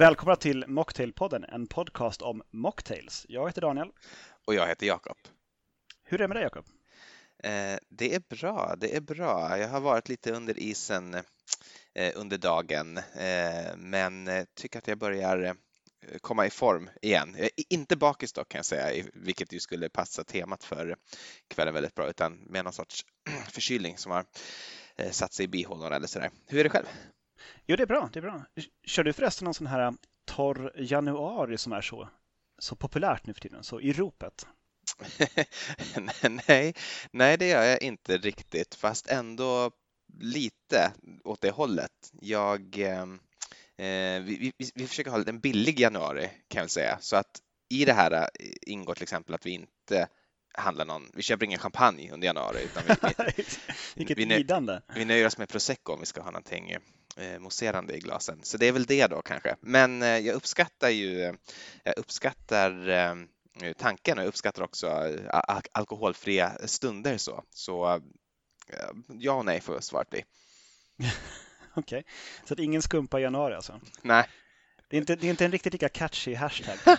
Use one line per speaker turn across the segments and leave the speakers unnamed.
Välkomna till Mocktailpodden, en podcast om mocktails. Jag heter Daniel.
Och jag heter Jakob.
Hur är det med dig Jakob?
Eh, det är bra, det är bra. Jag har varit lite under isen eh, under dagen, eh, men eh, tycker att jag börjar eh, komma i form igen. Jag är inte bakis dock kan jag säga, vilket ju skulle passa temat för kvällen väldigt bra, utan med någon sorts förkylning som har eh, satt sig i bihålorna eller sådär. Hur är det själv?
Jo, det är bra. Det är bra. Kör du förresten någon sån här torr januari som är så, så populärt nu för tiden, så i ropet?
nej, nej, det gör jag inte riktigt, fast ändå lite åt det hållet. Jag, eh, eh vi, vi, vi, försöker ha en billig januari kan jag säga, så att i det här eh, ingår till exempel att vi inte handlar någon, vi köper ingen champagne under januari. Utan vi,
vi, Vilket vi, lidande!
Vi nöjer oss med prosecco om vi ska ha någonting eh, mousserande i glasen. Så det är väl det då kanske. Men eh, jag uppskattar ju, jag uppskattar eh, tanken och jag uppskattar också al alkoholfria stunder så. Så eh, ja och nej får svaret bli.
Okej, okay. så att ingen skumpa i januari alltså?
Nej.
Det är inte, det är inte en riktigt lika catchy hashtag.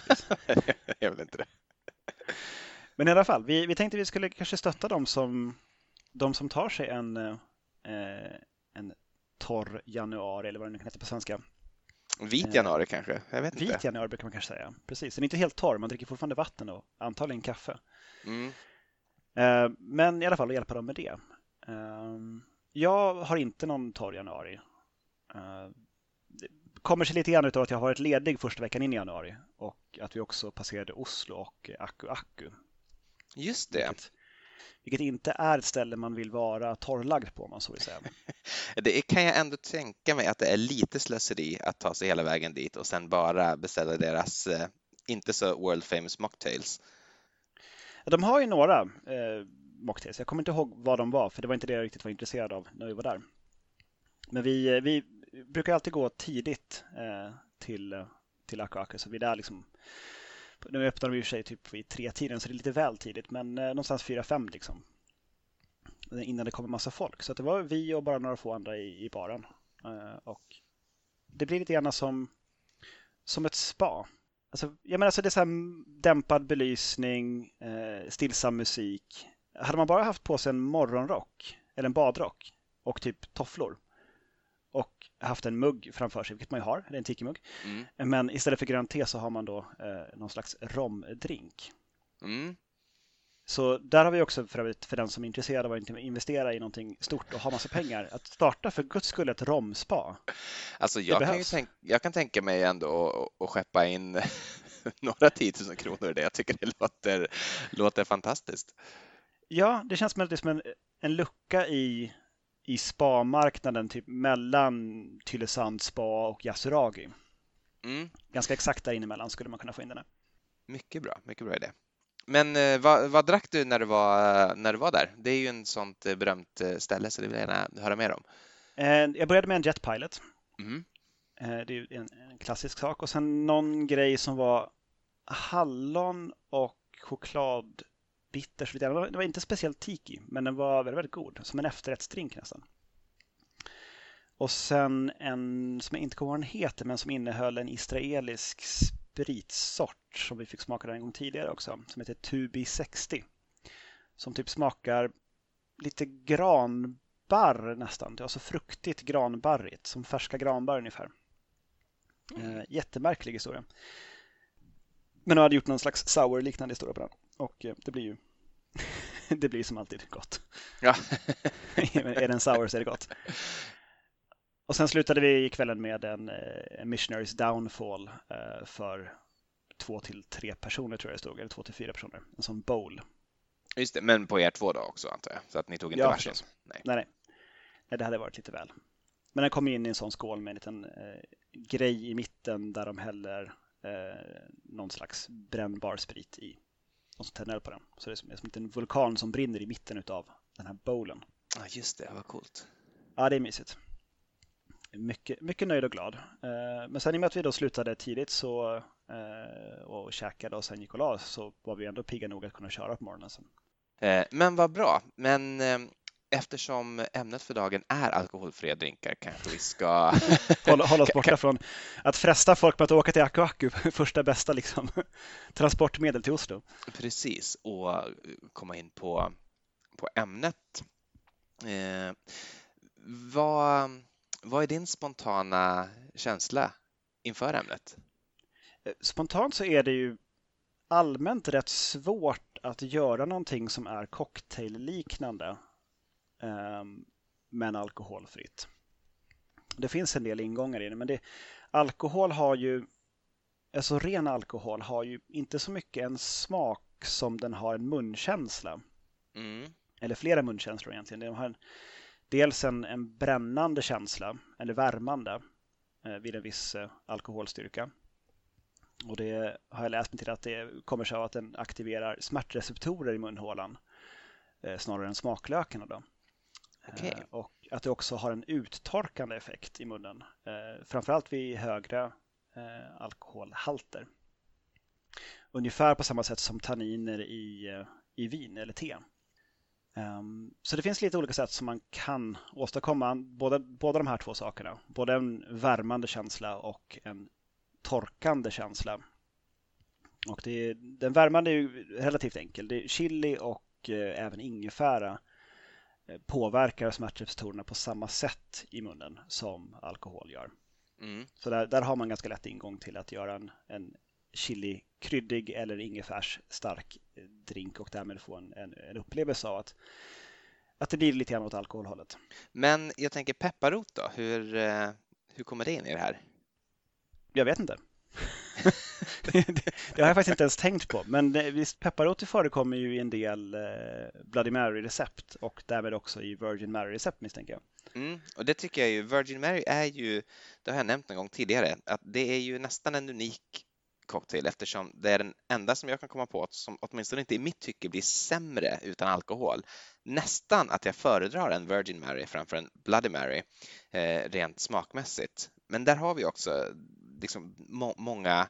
är väl inte det.
Men i alla fall, vi, vi tänkte vi skulle kanske stötta dem som, de som tar sig en, eh, en torr januari eller vad det nu kan heta på svenska.
Vit eh, januari kanske? Jag vet
Vit
inte.
januari brukar man kanske säga. Precis, den är inte helt torr, man dricker fortfarande vatten och antagligen kaffe. Mm. Eh, men i alla fall att hjälpa dem med det. Eh, jag har inte någon torr januari. Det kommer sig lite grann av att jag har varit ledig första veckan in i januari och att vi också passerade Oslo och Akku Akku.
Just det.
Vilket, vilket inte är ett ställe man vill vara torrlagd på om man så vill säga.
Det kan jag ändå tänka mig att det är lite slöseri att ta sig hela vägen dit och sen bara beställa deras eh, inte så world famous mocktails.
De har ju några eh, mocktails. Jag kommer inte ihåg vad de var för det var inte det jag riktigt var intresserad av när vi var där. Men vi, eh, vi brukar alltid gå tidigt eh, till, eh, till Aku Aku så vi är där liksom nu öppnar de i och för sig typ vid tre tiden så det är lite väl tidigt men eh, någonstans fyra, fem liksom. Innan det kommer massa folk. Så det var vi och bara några få andra i, i baren. Eh, och det blir lite grann som, som ett spa. Alltså, jag menar, alltså det är så här dämpad belysning, eh, stillsam musik. Hade man bara haft på sig en morgonrock eller en badrock och typ tofflor och haft en mugg framför sig, vilket man ju har, eller en tiki-mugg. Mm. Men istället för grönt te så har man då eh, någon slags romdrink. Mm. Så där har vi också för, övrigt, för den som är intresserad av att investera i någonting stort och ha massa pengar, att starta för guds skull ett romspa.
Alltså jag, kan, tänk, jag kan tänka mig ändå att skeppa in några tiotusen kronor i det. Jag tycker det låter, låter fantastiskt.
Ja, det känns som, som en, en lucka i i spa-marknaden typ mellan Tylösand spa och Yasuragi. Mm. Ganska exakt där emellan skulle man kunna få in den. Här.
Mycket bra, mycket bra idé. Men eh, vad, vad, drack du när du, var, när du var där? Det är ju en sånt eh, berömt eh, ställe så det vill jag gärna höra mer om.
Jag började med en Jetpilot. Mm. Det är en, en klassisk sak och sen någon grej som var hallon och choklad bitters. Det var, det var inte speciellt tiki, men den var väldigt, väldigt god. Som en efterrättsdrink nästan. Och sen en som jag inte kommer ihåg vad den heter, men som innehöll en israelisk spritsort som vi fick smaka en gång tidigare också, som heter Tubi 60. Som typ smakar lite granbarr nästan. Det var så fruktigt granbarrigt, som färska granbarr ungefär. Mm. Eh, jättemärklig historia. Men de hade gjort någon slags sour-liknande historia på den. Och eh, det blir ju det blir som alltid gott.
Ja.
är det en sour så är det gott. Och sen slutade vi kvällen med en, eh, en Missionaries Downfall eh, för två till tre personer tror jag det stod, eller två till fyra personer. En sån bowl.
Just det, men på er två då också antar jag? Så att ni tog inte ja, varsin?
Nej. nej. Nej, det hade varit lite väl. Men den kom in i en sån skål med en liten eh, grej i mitten där de häller eh, någon slags brännbar sprit i. Och så tänder på den. Så det är som, det är som en vulkan som brinner i mitten av den här bowlen.
Ja, just det. Vad coolt.
Ja, det är mysigt. Mycket, mycket nöjd och glad. Eh, men sen i och med att vi då slutade tidigt så, eh, och käkade och sen gick och la så var vi ändå pigga nog att kunna köra på morgonen sen.
Eh, men vad bra. Men eftersom ämnet för dagen är alkoholfria drinkar kanske vi ska
hålla, hålla oss borta från att fresta folk med att åka till Aku Aku, första bästa liksom, transportmedel till Oslo.
Precis, och komma in på, på ämnet. Eh, vad, vad är din spontana känsla inför ämnet?
Spontant så är det ju allmänt rätt svårt att göra någonting som är cocktailliknande men alkoholfritt. Det finns en del ingångar i det, men det, alkohol har ju, alltså ren alkohol har ju inte så mycket en smak som den har en munkänsla. Mm. Eller flera munkänslor egentligen. Den har en, dels en, en brännande känsla, eller värmande, eh, vid en viss eh, alkoholstyrka. Och det har jag läst mig till att det kommer sig av att den aktiverar smärtreceptorer i munhålan eh, snarare än smaklökarna. Då.
Okay. Eh,
och att det också har en uttorkande effekt i munnen. Eh, framförallt vid högre eh, alkoholhalter. Ungefär på samma sätt som tanniner i, i vin eller te. Ehm, så det finns lite olika sätt som man kan åstadkomma båda, båda de här två sakerna. Både en värmande känsla och en torkande känsla. Och det, den värmande är ju relativt enkel. Det är chili och även ingefära påverkar smärtreceptorerna på samma sätt i munnen som alkohol gör. Mm. Så där, där, har man ganska lätt ingång till att göra en, en chili kryddig eller ingefärs stark eh, drink och därmed få en, en, en upplevelse av att, att det blir lite grann åt alkoholhållet.
Men jag tänker pepparrot då, hur, eh, hur kommer det in i det här?
Jag vet inte. det, har jag faktiskt inte ens tänkt på. Men visst, pepparrot förekommer ju i en del eh, Bloody Mary-recept och därmed också i Virgin Mary-recept misstänker jag.
Mm, och det tycker jag ju. Virgin Mary är ju, det har jag nämnt en gång tidigare, att det är ju nästan en unik cocktail eftersom det är den enda som jag kan komma på som åtminstone inte i mitt tycke blir sämre utan alkohol. Nästan att jag föredrar en Virgin Mary framför en Bloody Mary eh, rent smakmässigt. Men där har vi också liksom må många,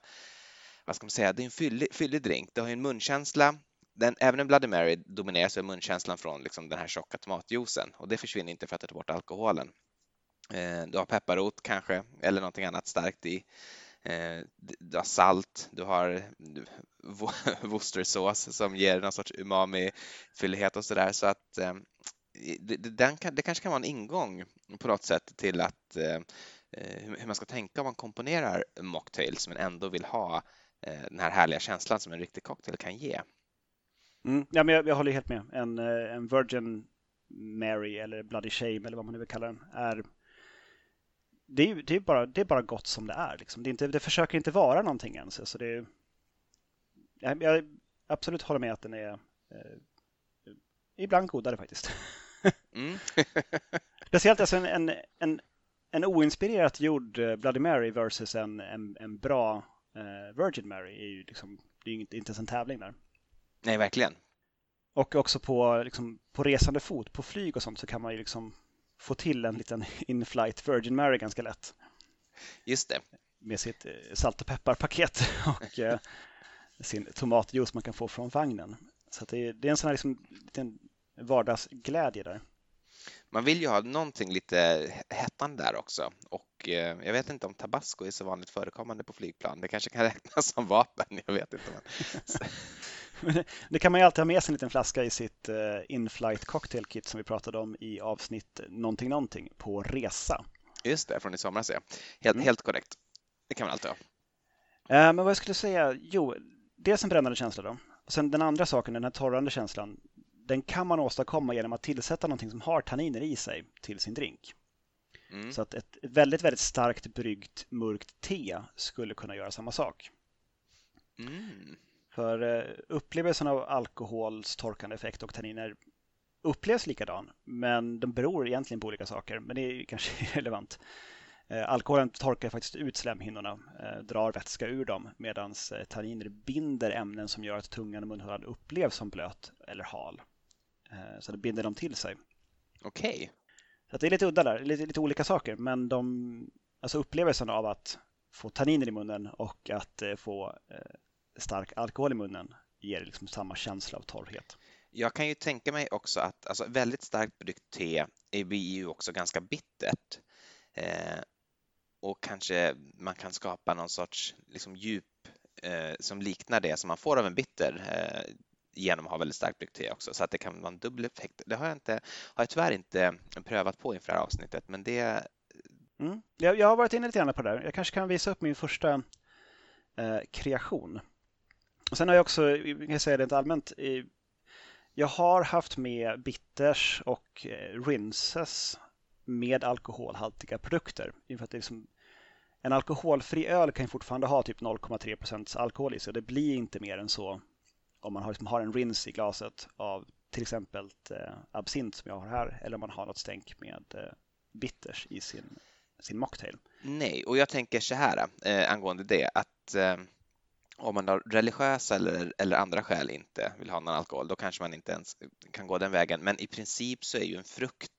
vad ska man säga, det är en fyllig, fyllig drink. Det har ju en munkänsla. Den, även en Bloody Mary domineras av munkänslan från liksom den här tjocka tomatjuicen och det försvinner inte för att ta bort alkoholen. Eh, du har pepparrot kanske eller någonting annat starkt i. Eh, du har salt, du har Worcestersås som ger någon sorts umami-fyllighet och sådär så att eh, det, det, det, kanske kan vara en ingång på något sätt till att Eh, hur man ska tänka om man komponerar mocktails men ändå vill ha eh, den här härliga känslan som en riktig cocktail kan ge.
Mm, ja, men jag, jag håller helt med. En, eh, en Virgin Mary eller Bloody Shame eller vad man nu vill kalla den är det är, det är, bara, det är bara gott som det är. Liksom. Det, är inte, det försöker inte vara någonting ens. Så det är, jag, jag absolut håller med att den är eh, ibland godare faktiskt. Mm. Speciellt alltså en, en, en en oinspirerat gjord eh, Bloody Mary versus en, en, en bra eh, Virgin Mary är ju liksom, det är ju inte, inte ens en tävling där.
Nej, verkligen.
Och också på, liksom, på resande fot, på flyg och sånt så kan man ju liksom få till en liten in-flight Virgin Mary ganska lätt.
Just det.
Med sitt eh, salt och pepparpaket och eh, sin tomatjuice man kan få från vagnen. Så det, det, är en sån här liksom, liten vardagsglädje där
man vill ju ha någonting lite hettande där också och eh, jag vet inte om tabasco är så vanligt förekommande på flygplan. Det kanske kan räknas som vapen, jag vet inte.
Men... det kan man ju alltid ha med sig en liten flaska i sitt eh, in-flight cocktail kit som vi pratade om i avsnitt någonting någonting på resa.
Just det, från i somras ja. Helt, mm. helt korrekt. Det kan man alltid ha.
Eh, men vad jag skulle säga, jo, dels en brännande känsla då. Och sen den andra saken, den här torrande känslan, den kan man åstadkomma genom att tillsätta någonting som har tanniner i sig till sin drink. Mm. Så att ett väldigt, väldigt starkt bryggt mörkt te skulle kunna göra samma sak. Mm. För eh, upplevelsen av alkohols torkande effekt och tanniner upplevs likadan, men de beror egentligen på olika saker, men det är kanske relevant. Eh, alkoholen torkar faktiskt ut slemhinnorna, eh, drar vätska ur dem, medan tanniner binder ämnen som gör att tungan och munhålan upplevs som blöt eller hal. Eh, så det binder de till sig.
Okej. Okay.
Så det är lite udda där, lite, lite olika saker. Men de, alltså upplevelsen av att få tanniner i munnen och att eh, få eh, stark alkohol i munnen ger liksom samma känsla av torrhet.
Jag kan ju tänka mig också att alltså, väldigt starkt bryggt te blir ju också ganska bittert. Eh, och kanske man kan skapa någon sorts liksom, djup eh, som liknar det som man får av en bitter eh, genom att ha väldigt starkt bryggt te också så att det kan vara en dubbel effekt. Det har jag, inte, har jag tyvärr inte prövat på inför det här avsnittet men det...
Mm. Jag, jag har varit inne lite grann på det där. Jag kanske kan visa upp min första eh, kreation. Och sen har jag också, jag kan säga rent allmänt, jag har haft med bitters och eh, rinses med alkoholhaltiga produkter. Inför att det liksom, en alkoholfri öl kan fortfarande ha typ 0,3 procents alkohol i sig och det blir inte mer än så om man har, liksom, har en rinse i glaset av till exempel eh, absint som jag har här eller om man har något stänk med eh, bitters i sin, sin mocktail.
Nej, och jag tänker så här eh, angående det att eh, om man av religiösa eller, eller andra skäl inte vill ha någon alkohol, då kanske man inte ens kan gå den vägen. Men i princip så är ju en frukt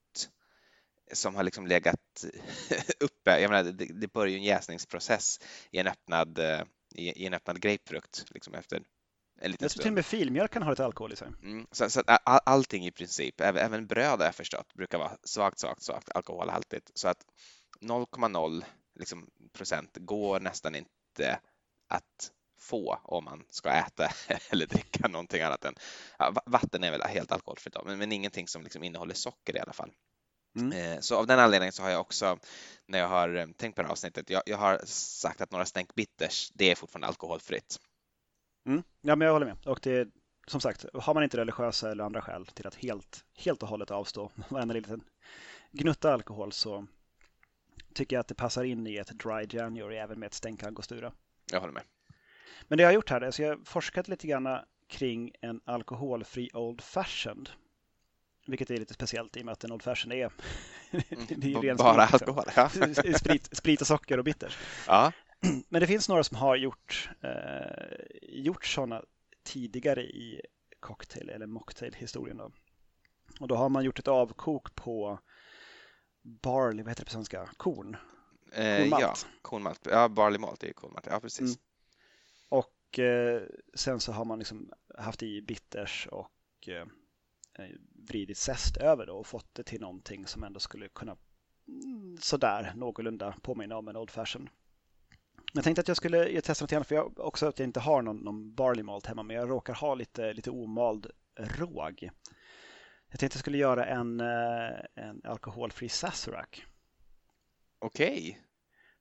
som har liksom legat uppe, jag menar, det, det börjar ju en jäsningsprocess i en öppnad, eh, i, i en öppnad grapefrukt liksom efter en liten
Jag tror till och med filmjölk kan ha lite alkohol i sig.
Mm, så, så all, allting i princip, även, även bröd har jag förstått, brukar vara svagt, svagt, svagt alkoholhaltigt. Så att 0,0 liksom, procent går nästan inte att få om man ska äta eller dricka någonting annat än ja, vatten är väl helt alkoholfritt men, men ingenting som liksom innehåller socker i alla fall. Mm. Eh, så av den anledningen så har jag också när jag har eh, tänkt på det här avsnittet, jag, jag har sagt att några stänk bitters, det är fortfarande alkoholfritt.
Mm. Ja, men jag håller med. Och det, som sagt, har man inte religiösa eller andra skäl till att helt, helt och hållet avstå varenda liten gnutta alkohol så tycker jag att det passar in i ett dry January även med ett stänk angostura.
Jag håller med.
Men det jag har gjort här är att jag har forskat lite grann kring en alkoholfri Old Fashioned. Vilket är lite speciellt i och med att en Old Fashioned är,
det är bara sprit, alkohol. Ja.
sprit, sprit och socker och bitters.
Ja.
Men det finns några som har gjort, eh, gjort sådana tidigare i cocktail eller mocktail-historien. Då. Och då har man gjort ett avkok på barley, vad heter det på svenska? Korn?
Eh, ja, kornmalt. Ja, barley malt är ju kornmalt. Ja, precis. Mm.
Och eh, sen så har man liksom haft i bitters och eh, vridit zest över då och fått det till någonting som ändå skulle kunna mm, sådär någorlunda påminna om en Old Fashion. Jag tänkte att jag skulle testa något annat för jag också att jag inte har någon, någon barley malt hemma men jag råkar ha lite, lite omald råg. Jag tänkte att jag skulle göra en, eh, en alkoholfri Sazerac.
Okej. Okay.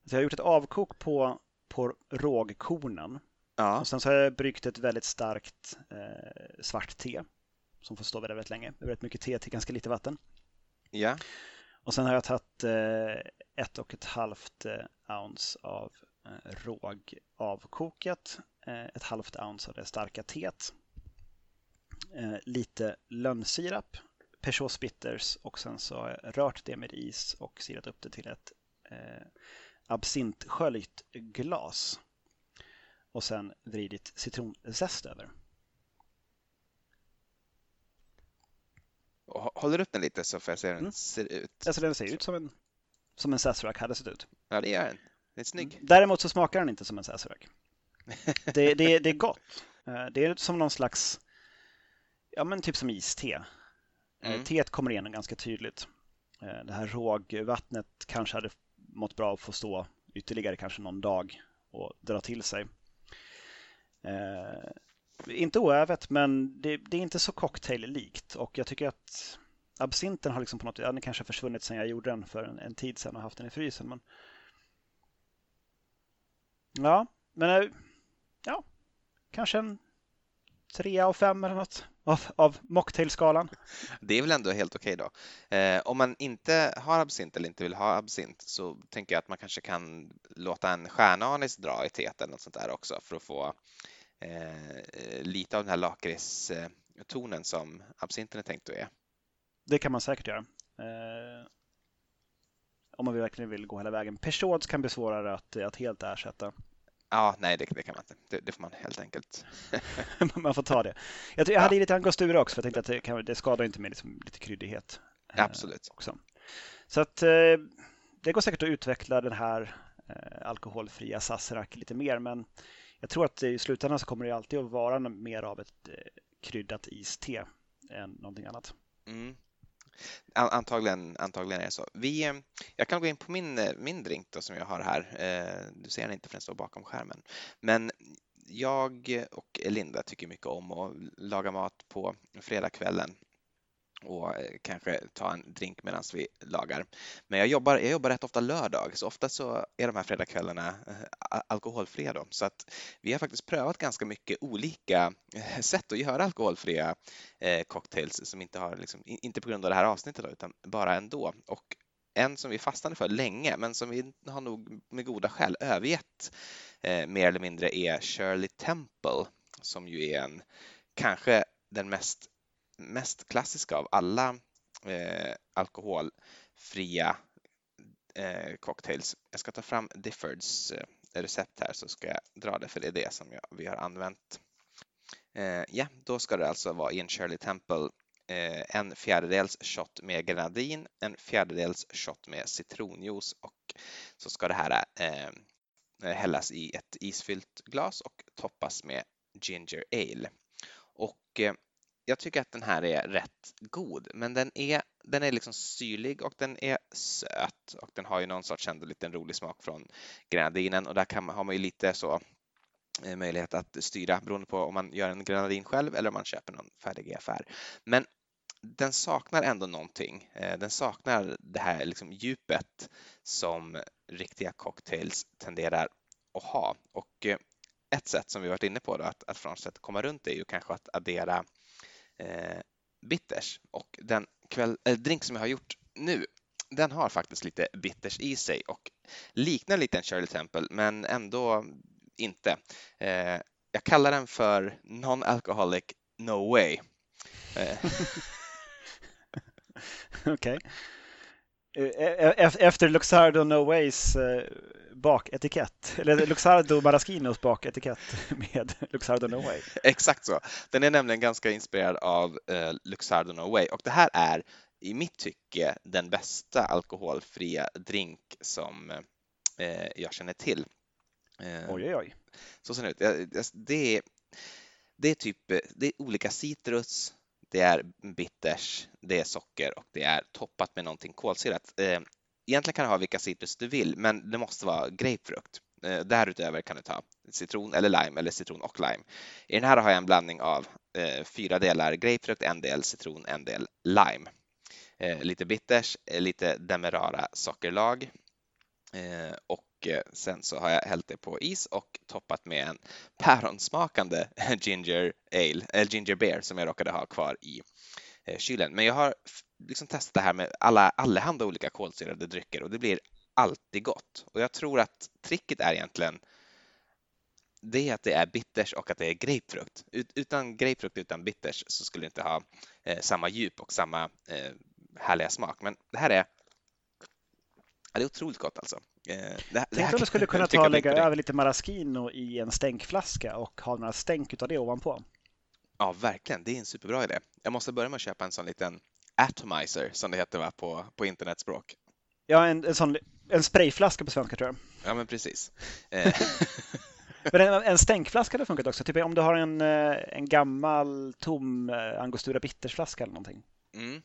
jag har gjort ett avkok på, på rågkornen Ja. Och sen så har jag bryggt ett väldigt starkt eh, svart te som får stå väldigt, väldigt länge. Väldigt mycket te till ganska lite vatten.
Ja.
Och sen har jag tagit eh, ett och ett halvt eh, ounce av råg avkokat, eh, ett halvt ounce av det starka teet, eh, lite lönnsirap, Peugeot Spitters och sen så har jag rört det med is och sirat upp det till ett eh, absintsköljt glas och sen vridit citronzest över.
Håller upp den lite så får jag se hur den mm. ser ut.
Alltså den ser ut som en, som en Sazerac hade sett ut.
Ja, det gör den. Den är snygg.
Mm. Däremot så smakar den inte som en Sazerac. det, det, det är gott. Eh, det är som någon slags, ja men typ som iste. Eh, mm. Teet kommer igenom ganska tydligt. Eh, det här rågvattnet kanske hade mått bra att få stå ytterligare kanske någon dag och dra till sig. Eh, inte oävet, men det, det, är inte så cocktail-likt och jag tycker att absinten har liksom på något ja, den kanske försvunnit sedan jag gjorde den för en, en, tid sedan och haft den i frysen. Men... Ja, men eh, ja, kanske en tre av fem eller något av, av mocktailskalan.
Det är väl ändå helt okej okay då. Eh, om man inte har absint eller inte vill ha absint så tänker jag att man kanske kan låta en stjärnanis dra i teet eller något sånt där också för att få eh, lite av den här lakritstonen som absinten är tänkt att ge.
Det kan man säkert göra. Eh, om man verkligen vill gå hela vägen. Peugeots kan bli svårare att, att helt ersätta.
Ja, nej, det, det kan man inte. Det, det, får man helt enkelt.
man får ta det. Jag, jag hade ja. lite angostura också för jag tänkte att det, kan, det skadar inte med liksom, lite kryddighet.
Eh, Absolut.
Också. Så att eh, det går säkert att utveckla den här eh, alkoholfria Sazerac lite mer, men jag tror att i slutändan så kommer det alltid att vara mer av ett eh, kryddat iste än någonting annat.
Mm. Antagligen, antagligen är det så. Vi, jag kan gå in på min, min drink då, som jag har här. Eh, du ser den inte för den står bakom skärmen. Men jag och Linda tycker mycket om att laga mat på fredagskvällen och eh, kanske ta en drink medan vi lagar. Men jag jobbar, jag jobbar rätt ofta lördag, så ofta så är de här fredagskvällarna eh, alkoholfria då. Så att vi har faktiskt prövat ganska mycket olika eh, sätt att göra alkoholfria cocktails som inte har, liksom, inte på grund av det här avsnittet då, utan bara ändå. Och en som vi fastnade för länge, men som vi har nog med goda skäl övergett eh, mer eller mindre är Shirley Temple, som ju är en kanske den mest mest klassiska av alla eh, alkoholfria eh, cocktails. Jag ska ta fram Diffords eh, recept här så ska jag dra det för det är det som jag, vi har använt. Eh, ja, då ska det alltså vara i en Shirley Temple eh, en fjärdedels shot med grenadin, en fjärdedels shot med citronjuice och så ska det här eh, hällas i ett isfyllt glas och toppas med ginger ale. Och eh, jag tycker att den här är rätt god, men den är, den är liksom syrlig och den är söt och den har ju någon sorts ändå liten rolig smak från grenadinen och där kan man, har man ju lite så eh, möjlighet att styra beroende på om man gör en grenadin själv eller om man köper någon färdig i affär. Men den saknar ändå någonting. Eh, den saknar det här liksom djupet som riktiga cocktails tenderar att ha. Och eh, ett sätt som vi varit inne på då, att, att från sätt komma runt det är ju kanske att addera eh, Eh, bitters och den kväll, äh, drink som jag har gjort nu den har faktiskt lite bitters i sig och liknar lite en Shirley Temple men ändå inte. Eh, jag kallar den för Non-Alcoholic No Way.
Eh. Okej. Okay. Eh, efter Luxardo No Ways baketikett, eller Luxardo Maraschinos baketikett med Luxardo No Way.
Exakt så. Den är nämligen ganska inspirerad av eh, Luxardo No Way och det här är i mitt tycke den bästa alkoholfria drink som eh, jag känner till.
Eh, oj, oj, oj.
Så ser det ut. Det är, det är typ det är olika citrus, det är bitters, det är socker och det är toppat med någonting kolsyrat. Eh, egentligen kan du ha vilka citrus du vill, men det måste vara grapefrukt. Eh, därutöver kan du ta citron eller lime eller citron och lime. I den här har jag en blandning av eh, fyra delar grapefrukt, en del citron, en del lime. Lite bitters, lite demerara sockerlag och Eh, sen så har jag hällt det på is och toppat med en päronsmakande ginger ale, eller ginger beer som jag råkade ha kvar i eh, kylen. Men jag har liksom testat det här med alla allehanda olika kolsyrade drycker och det blir alltid gott. Och jag tror att tricket är egentligen det är att det är bitters och att det är grapefrukt. utan grapefrukt, utan bitters så skulle det inte ha eh, samma djup och samma eh, härliga smak. Men det här är, ja, det är otroligt gott alltså.
Eh, det, Tänk om du skulle kunna ta och lägga över lite maraschino i en stänkflaska och ha några stänk utav det ovanpå.
Ja, verkligen. Det är en superbra idé. Jag måste börja med att köpa en sån liten atomizer som det heter va, på, på internetspråk.
Ja, en, en, sån, en sprayflaska på svenska tror jag.
Ja, men precis.
men en, en stänkflaska hade funkat också. Typ om du har en, eh, en gammal tom eh, Angostura Bittersflaska eller någonting. Mm.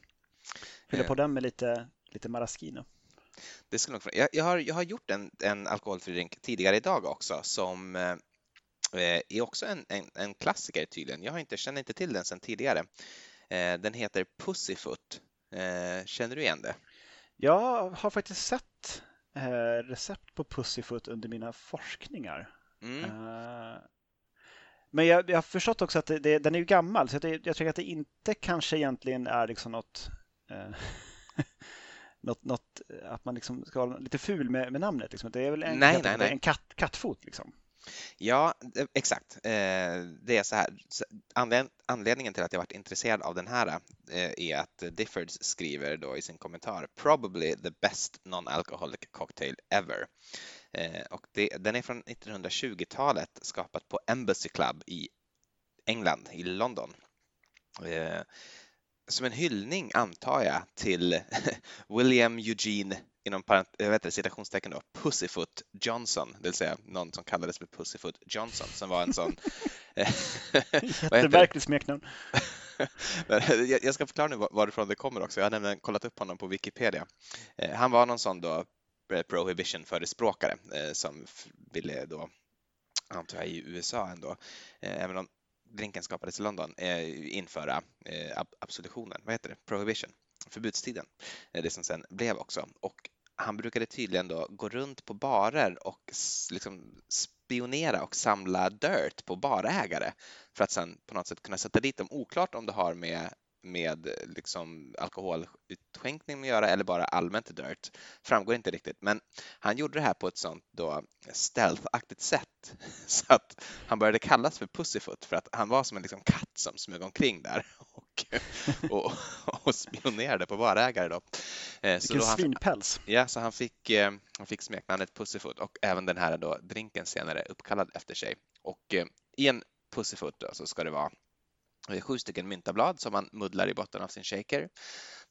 Fylla på den med lite, lite maraschino.
Det skulle nog, jag, jag, har, jag har gjort en, en alkoholfri drink tidigare idag också som eh, är också en, en, en klassiker tydligen. Jag har inte, känner inte till den sedan tidigare. Eh, den heter Pussyfoot. Eh, känner du igen det?
Jag har faktiskt sett eh, recept på Pussyfoot under mina forskningar. Mm. Men jag, jag har förstått också att det, det, den är ju gammal så det, jag tycker att det inte kanske egentligen är liksom något, eh, något, något att man liksom ska vara lite ful med, med namnet. Liksom. Det är väl en, nej, nej, nej. en katt, kattfot liksom.
Ja, exakt. Eh, det är så här. Anledningen till att jag varit intresserad av den här eh, är att Diffords skriver då i sin kommentar “Probably the best non-alcoholic cocktail ever”. Eh, och det, den är från 1920-talet, skapat på Embassy Club i England, i London som en hyllning antar jag till William Eugene inom inte, citationstecken då, Pussyfoot Johnson, det vill säga någon som kallades för Pussyfoot Johnson som var en sån...
Jättemärkligt smeknamn.
jag ska förklara nu varifrån det kommer också. Jag har nämligen kollat upp honom på Wikipedia. Eh, han var någon sån då eh, prohibition-förespråkare som ville då, antar jag i USA ändå, även om drinken skapades i London, eh, införa eh, absolutionen, vad heter det, prohibition, förbudstiden, eh, det som sen blev också. Och han brukade tydligen då gå runt på barer och liksom spionera och samla dirt på barägare för att sen på något sätt kunna sätta dit dem. Oklart om det har med med liksom alkoholutskänkning att göra eller bara allmänt dirt framgår inte riktigt. Men han gjorde det här på ett sånt då stealth-aktigt sätt så att han började kallas för Pussyfoot för att han var som en liksom katt som smög omkring där och, och, och spionerade på barägare. Då.
Eh, Vilken svinpäls!
Ja, så han fick, eh, han fick smeknamnet Pussyfoot och även den här då drinken senare uppkallad efter sig. Och eh, i en Pussyfoot då, så ska det vara sju stycken myntablad som man muddlar i botten av sin shaker.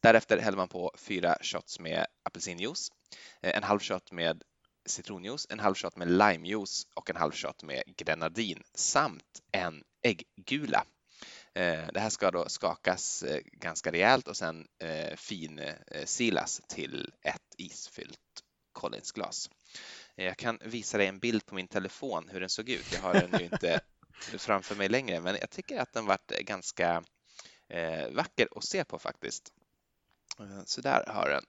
Därefter häller man på fyra shots med apelsinjuice, eh, en halv shot med citronjuice, en halv shot med limejuice och en halv shot med grenadin samt en ägggula. Eh, det här ska då skakas eh, ganska rejält och sen finsilas till ett isfyllt Collinsglas. Jag kan visa dig en bild på min telefon hur den såg ut. Jag har den ju inte framför mig längre, men jag tycker att den varit ganska vacker att se på faktiskt. Så där har den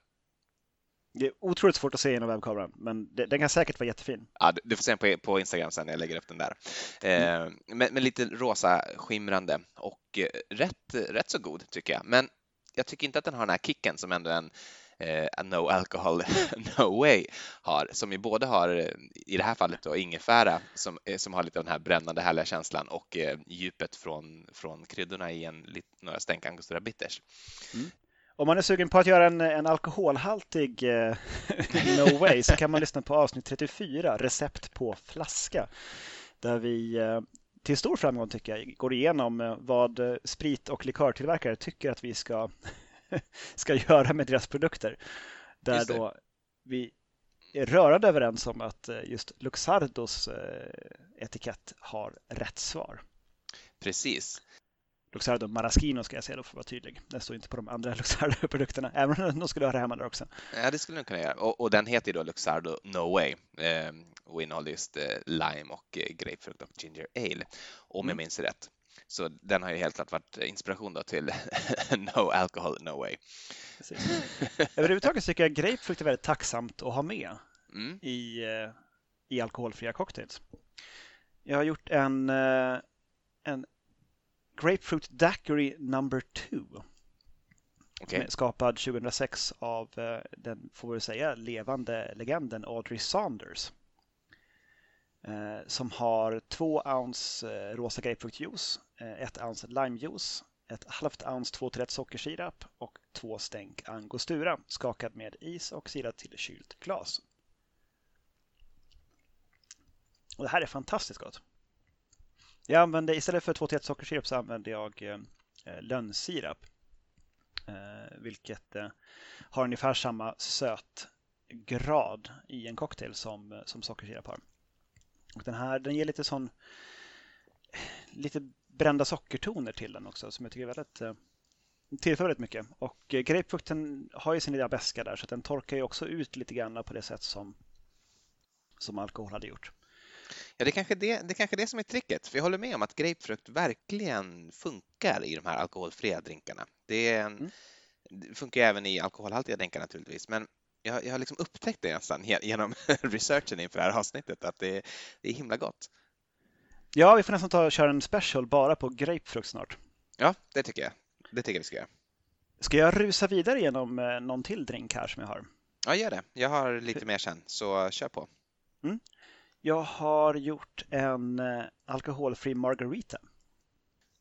det är otroligt svårt att se genom webbkameran, men det, den kan säkert vara jättefin.
Ja, du får se den på, på Instagram sen när jag lägger upp den där. Mm. Eh, men, men, lite rosa skimrande och eh, rätt, rätt så god tycker jag. Men jag tycker inte att den har den här kicken som ändå en eh, No Alcohol No Way har, som ju både har i det här fallet då ingefära som, eh, som har lite av den här brännande härliga känslan och eh, djupet från, från kryddorna i en, några stänk angostura bitters. Mm.
Om man är sugen på att göra en, en alkoholhaltig eh, No Way så kan man lyssna på avsnitt 34, Recept på flaska. Där vi eh, till stor framgång tycker jag går igenom eh, vad sprit och likörtillverkare tycker att vi ska, ska göra med deras produkter. Där då vi är rörande överens om att eh, just Luxardos etikett har rätt svar.
Precis.
Luxardo Maraschino ska jag säga då för att vara tydlig. Den står inte på de andra Luxardo-produkterna, även om de skulle höra hemma där också.
Ja, det skulle den kunna göra. Och, och den heter ju då Luxardo No Way eh, och innehåller just eh, lime och eh, grapefrukt och ginger ale, om mm. jag minns rätt. Så den har ju helt klart varit inspiration då till No Alcohol No Way.
Överhuvudtaget tycker jag grapefrukt är väldigt tacksamt att ha med mm. i, eh, i alkoholfria cocktails. Jag har gjort en, eh, en Grapefruit Daiquiri Number 2. Okay. Skapad 2006 av eh, den, får vi säga, levande legenden Audrey Saunders. Eh, som har två ounce eh, rosa grapefruktjuice, eh, ett ounce limejuice, ett halvt ounce 2 till sockersirap och två stänk angostura skakad med is och silat till kylt glas. Och det här är fantastiskt gott. Jag använde, istället för 2 till 1 sockersirap så använde jag eh, eh, lönnsirap. Eh, vilket eh, har ungefär samma sötgrad i en cocktail som, eh, som sockersirap har. Och den här den ger lite sån lite brända sockertoner till den också som jag tycker är väldigt eh, tillför väldigt mycket. Och eh, grapefrukten har ju sin lilla beska där så den torkar ju också ut lite grann på det sätt som, som alkohol hade gjort.
Ja, det är kanske det, det är kanske det som är tricket, för jag håller med om att grapefrukt verkligen funkar i de här alkoholfria drinkarna. Det, är en, mm. det funkar även i alkoholhaltiga drinkar naturligtvis, men jag, jag har liksom upptäckt det nästan genom researchen inför det här avsnittet, att det, det är himla gott.
Ja, vi får nästan ta och köra en special bara på grapefrukt snart.
Ja, det tycker jag. Det tycker jag vi ska göra.
Ska jag rusa vidare genom eh, någon till drink här som jag har?
Ja, gör det. Jag har lite mer sen, så kör på.
Mm. Jag har gjort en eh, alkoholfri margarita.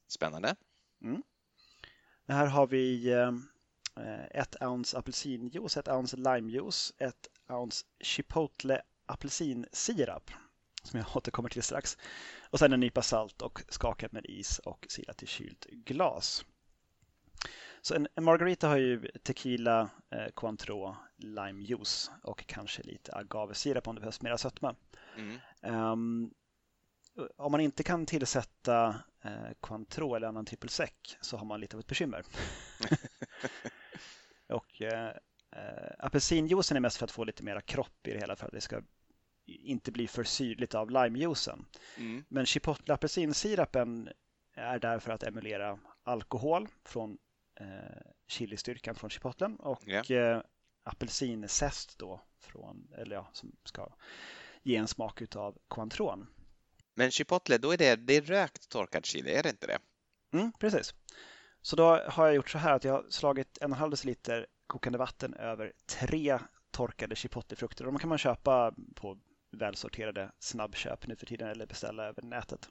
Spännande.
Mm. Här har vi eh, ett ounce apelsinjuice, ett ounce limejuice, ett ounce chipotle apelsinsirap som jag återkommer till strax. Och sen en nypa salt och skakat med is och silat i kylt glas. Så en, en margarita har ju tequila, eh, Cointreau, limejuice och kanske lite agavesirap om det behövs mera sötma. Mm. Um, om man inte kan tillsätta eh, Cointreau eller annan trippelsec så har man lite av ett bekymmer. och eh, eh, apelsinjuicen är mest för att få lite mera kropp i det hela för att det ska inte bli för syrligt av limejuicen. Mm. Men chipotle apelsinsirapen är där för att emulera alkohol från eh, chilistyrkan från chipotlen och yeah. eh, apelsinzest då från, eller ja, som ska ge en smak av cointreau.
Men chipotle, då är det, det är rökt torkad chili, är det inte det?
Mm, precis. Så då har jag gjort så här att jag har slagit en halv deciliter kokande vatten över tre torkade chipotlefrukter. De kan man köpa på välsorterade snabbköp nu för tiden eller beställa över nätet.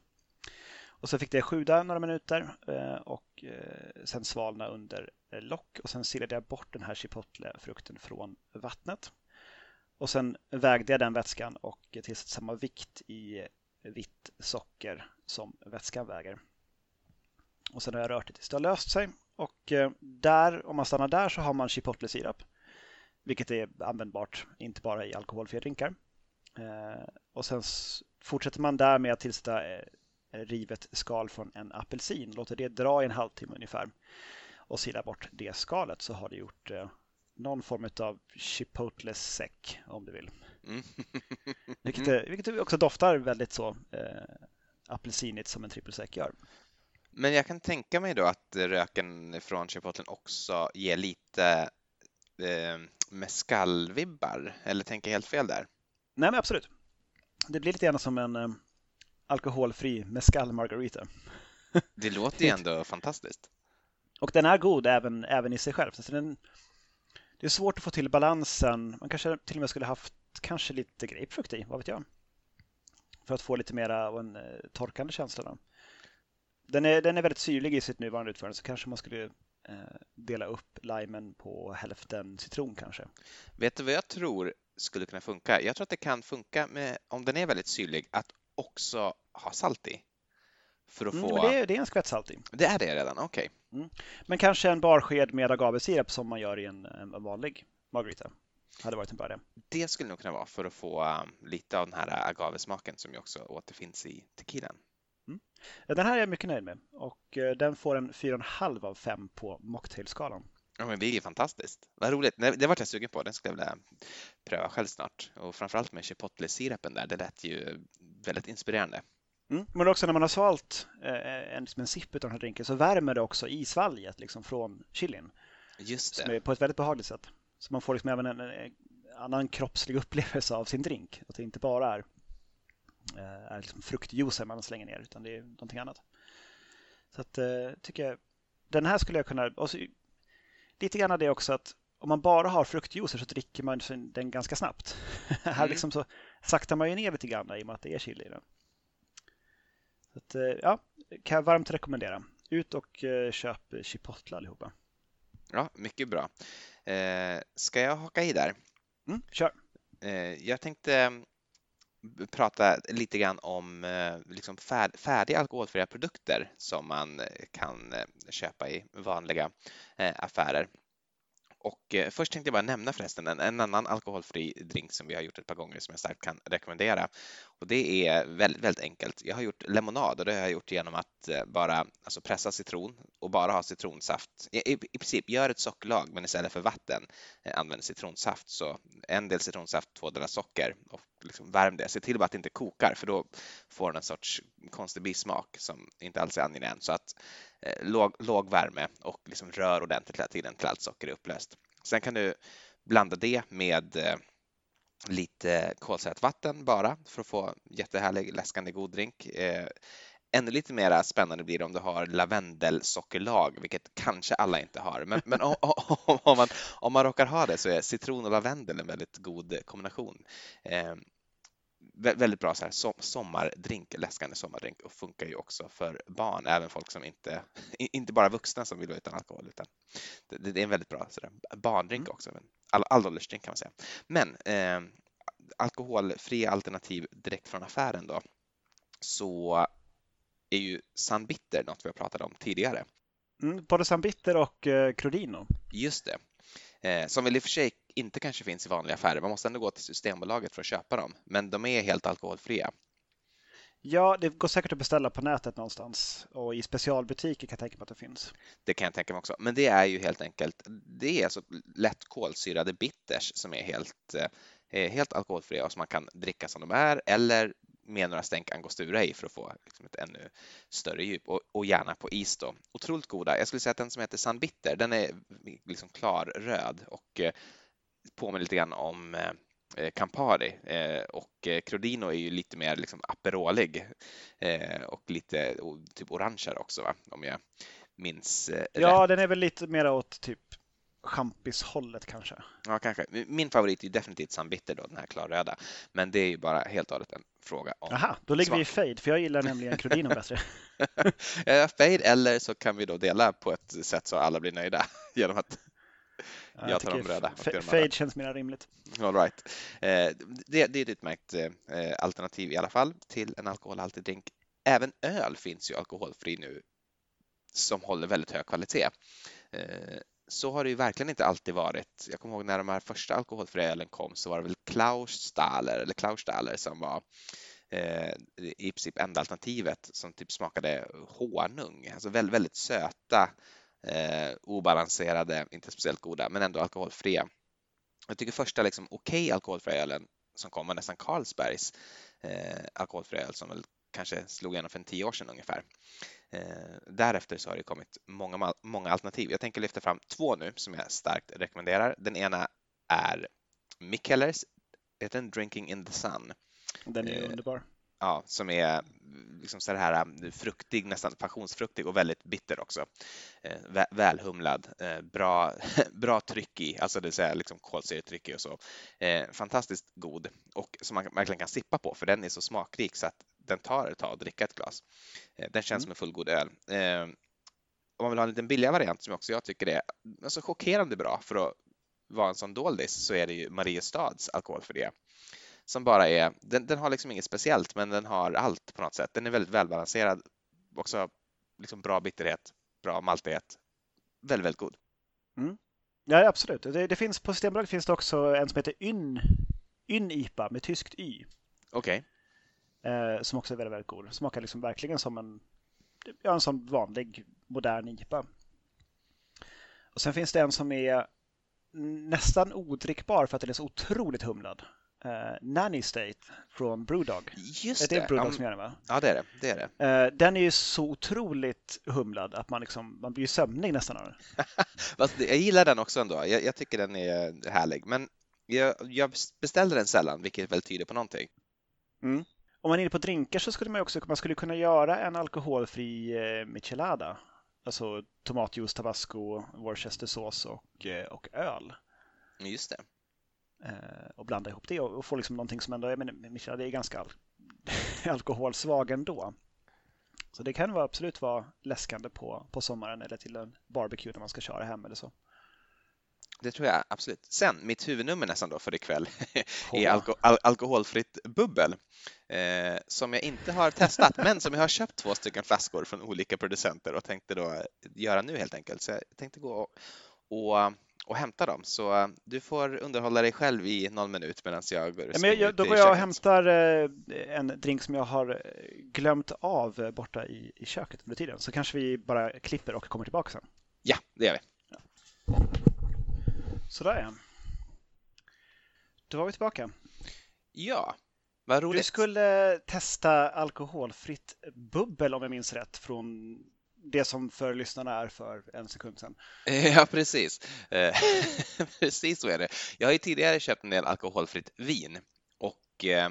Och så fick det sjuda några minuter eh, och eh, sen svalna under lock och sen silade jag bort den här chipotlefrukten från vattnet. Och sen vägde jag den vätskan och tillsatte samma vikt i vitt socker som vätskan väger. Och sen har jag rört det tills det har löst sig. Och eh, där, om man stannar där så har man chipotle-sirap. Vilket är användbart, inte bara i alkoholfria drinkar. Eh, och sen fortsätter man där med att tillsätta eh, rivet skal från en apelsin. Låter det dra i en halvtimme ungefär. Och sila bort det skalet så har det gjort någon form av chipotle sec om du vill. Mm. vilket, mm. vilket också doftar väldigt så eh, apelsinigt som en triple sec gör.
Men jag kan tänka mig då att röken från chipotlen också ger lite eh, mescalvibbar, eller tänker jag helt fel där?
Nej, men absolut. Det blir lite grann som en eh, alkoholfri mescal margarita.
Det låter ju ändå fantastiskt.
Och den är god även, även i sig själv. Så den, det är svårt att få till balansen. Man kanske till och med skulle haft kanske lite grapefrukt i, vad vet jag? För att få lite mera av en eh, torkande känsla. Då. Den är, den är väldigt syrlig i sitt nuvarande utförande så kanske man skulle eh, dela upp limen på hälften citron kanske.
Vet du vad jag tror skulle kunna funka? Jag tror att det kan funka med, om den är väldigt syrlig, att också ha salt i.
För att mm, få... det, är, det är en skvätt salt i.
Det är det redan, okej.
Okay. Mm. Men kanske en barsked med agavesirap som man gör i en, en vanlig margarita. Hade varit en bra idé.
Det skulle nog kunna vara för att få um, lite av den här agavesmaken som ju också återfinns i tequilan.
Den här är jag mycket nöjd med och uh, den får en 4,5 av 5 på mocktailskalan.
Ja, men det är fantastiskt. Vad roligt. Det vart jag sugen på. Den skulle jag vilja pröva själv snart. Och framförallt med chipotle-sirapen där. Det lät ju väldigt inspirerande.
Mm. Men också när man har svalt eh, en, liksom en sipp av den här drinken så värmer det också i svalget liksom, från chilin.
Just
det. På ett väldigt behagligt sätt. Så man får liksom även en, en annan kroppslig upplevelse av sin drink. Att det inte bara är, eh, är liksom fruktjuicer man slänger ner utan det är någonting annat. Så att eh, tycker jag, den här skulle jag kunna, och så, lite grann det också att om man bara har fruktjuicer så dricker man den ganska snabbt. Mm. här liksom så saktar man ju ner lite grann i och med att det är chili i den. Så att, eh, ja, kan jag varmt rekommendera. Ut och eh, köp chipotle allihopa.
Ja, mycket bra. Eh, ska jag haka i där?
Mm, kör.
jag tänkte prata lite grann om eh, liksom färdiga alkoholfria produkter som man eh, kan eh, köpa i vanliga affärer. Och först tänkte jag bara nämna förresten en, en, annan alkoholfri drink som vi har gjort ett par gånger som jag starkt kan rekommendera. Och det är väldigt, väldigt enkelt. Jag har gjort lemonad och det har jag gjort genom att att eh, bara alltså pressa citron och bara ha citronsaft. I, i, i princip gör ett sockerlag men istället för vatten eh, använd citronsaft. Så en del citronsaft, två delar socker och liksom värm det. Se till bara att det inte kokar för då får den en sorts konstig bismak som inte alls är angenäm. Så att eh, låg, låg värme och liksom rör ordentligt hela tiden till allt socker är upplöst. Sen kan du blanda det med eh, lite kolsyrat vatten bara för att få jättehärlig läskande god drink. Eh, ännu lite mer spännande blir det om du har lavendelsockerlag, vilket kanske alla inte har. Men, men om, om, man, om man råkar ha det så är citron och lavendel en väldigt god kombination. Eh, väldigt bra så här, sommardrink, läskande sommardrink och funkar ju också för barn, även folk som inte, inte bara vuxna som vill vara utan alkohol, utan det, det är en väldigt bra så där, barndrink mm. också, men all, allåldersdrink kan man säga. Men eh, alkoholfria alternativ direkt från affären då, så är ju Sunbitter något vi har pratat om tidigare.
Mm, både Sunbitter och eh, Crodino.
Just det. Eh, som väl i och för sig inte kanske finns i vanliga affärer. Man måste ändå gå till Systembolaget för att köpa dem, men de är helt alkoholfria.
Ja, det går säkert att beställa på nätet någonstans och i specialbutiker kan jag tänka mig att det finns.
Det kan jag tänka mig också. Men det är ju helt enkelt, det är alltså lätt kolsyrade bitters som är helt, eh, helt alkoholfria och som man kan dricka som de är eller med några stänk angostura i för att få liksom ett ännu större djup och, och, gärna på is då. Otroligt goda. Jag skulle säga att den som heter San Bitter, den är liksom klarröd och eh, påminner lite grann om eh, Campari eh, och Crodino är ju lite mer liksom aperolig och lite typ orangeare också va? om jag minns
Ja,
rätt.
den är väl lite mer åt typ champishållet kanske.
Ja, kanske. Min favorit är definitivt San Bitter då, den här klarröda. Men det är ju bara helt och hållet en fråga om
Aha, då ligger smak. vi i fade, för jag gillar nämligen Crodino bättre.
fade eller så kan vi då dela på ett sätt så alla blir nöjda genom att
jag, jag tar de röda. Fade känns mer rimligt.
All right. Eh, det, det är ett utmärkt eh, alternativ i alla fall till en alkoholhaltig drink. Även öl finns ju alkoholfri nu som håller väldigt hög kvalitet. Så har det ju verkligen inte alltid varit. Jag kommer ihåg när de här första alkoholfria ölen kom så var det väl Klausstaler eller Klausstaler som var eh, i princip enda alternativet som typ smakade honung, alltså väldigt, väldigt söta eh, obalanserade, inte speciellt goda, men ändå alkoholfria. Jag tycker första liksom, okej okay alkoholfria ölen som kom var nästan Carlsbergs eh, alkoholfria öl som väl kanske slog igenom för en tio år sedan ungefär. Eh, därefter så har det kommit många, många alternativ. Jag tänker lyfta fram två nu som jag starkt rekommenderar. Den ena är Mikkellers, heter den Drinking in the Sun.
Den är eh, underbar
ja, som är liksom så här äh, fruktig, nästan passionsfruktig och väldigt bitter också. Eh, välhumlad, eh, bra, bra tryck i, alltså det vill säga liksom kolsyretryck i och så. Eh, fantastiskt god och som man verkligen kan sippa på för den är så smakrik så att den tar ett tag att dricka ett glas. Den känns mm. som en fullgod öl. Om man vill ha en liten billigare variant som också jag tycker är alltså chockerande bra för att vara en sån doldis så är det ju Mariestads alkoholfria som bara är, den, den, har liksom inget speciellt men den har allt på något sätt. Den är väldigt välbalanserad, också liksom bra bitterhet, bra maltighet, väldigt, väldigt god.
Mm. Ja, absolut. Det, det, finns, på Systembolaget finns det också en som heter Yn, Yn IPA med tyskt Y.
Okej.
Okay. Eh, som också är väldigt, väldigt god. Smakar liksom verkligen som en, ja, en sån vanlig modern IPA. Och sen finns det en som är nästan odrickbar för att den är så otroligt humlad uh, Nanny State från Brewdog.
Just
det. Är det Brewdog som gör den va?
Ja, det är det. det, är det.
Uh, den är ju så otroligt humlad att man, liksom, man blir sömnig nästan av den.
jag gillar den också ändå. Jag, jag tycker den är härlig. Men jag, jag beställer den sällan, vilket väl tyder på någonting.
Mm. Om man är inne på drinkar så skulle man också man skulle kunna göra en alkoholfri eh, michelada. Alltså tomatjuice, tabasco, worcestersås och, eh, och öl.
Just det.
Eh, och blanda ihop det och få liksom någonting som ändå är, men Michelin är ganska al alkoholsvag ändå. Så det kan vara, absolut vara läskande på, på sommaren eller till en barbecue när man ska köra hem eller så.
Det tror jag absolut. Sen, mitt huvudnummer nästan då för ikväll är alko al alkoholfritt bubbel eh, som jag inte har testat men som jag har köpt två stycken flaskor från olika producenter och tänkte då göra nu helt enkelt. Så jag tänkte gå och, och och hämta dem. Så eh, du får underhålla dig själv i någon minut medan jag går
ja, men jag, Då går jag och hämtar eh, en drink som jag har eh, glömt av borta i, i köket under tiden. Så kanske vi bara klipper och kommer tillbaka sen.
Ja, det gör vi.
Sådär ja. Då var vi tillbaka.
Ja, vad roligt.
Du skulle testa alkoholfritt bubbel om jag minns rätt från det som för lyssnarna är för en sekund sedan.
Ja, precis. Eh, precis så är det. Jag har ju tidigare köpt en del alkoholfritt vin och eh,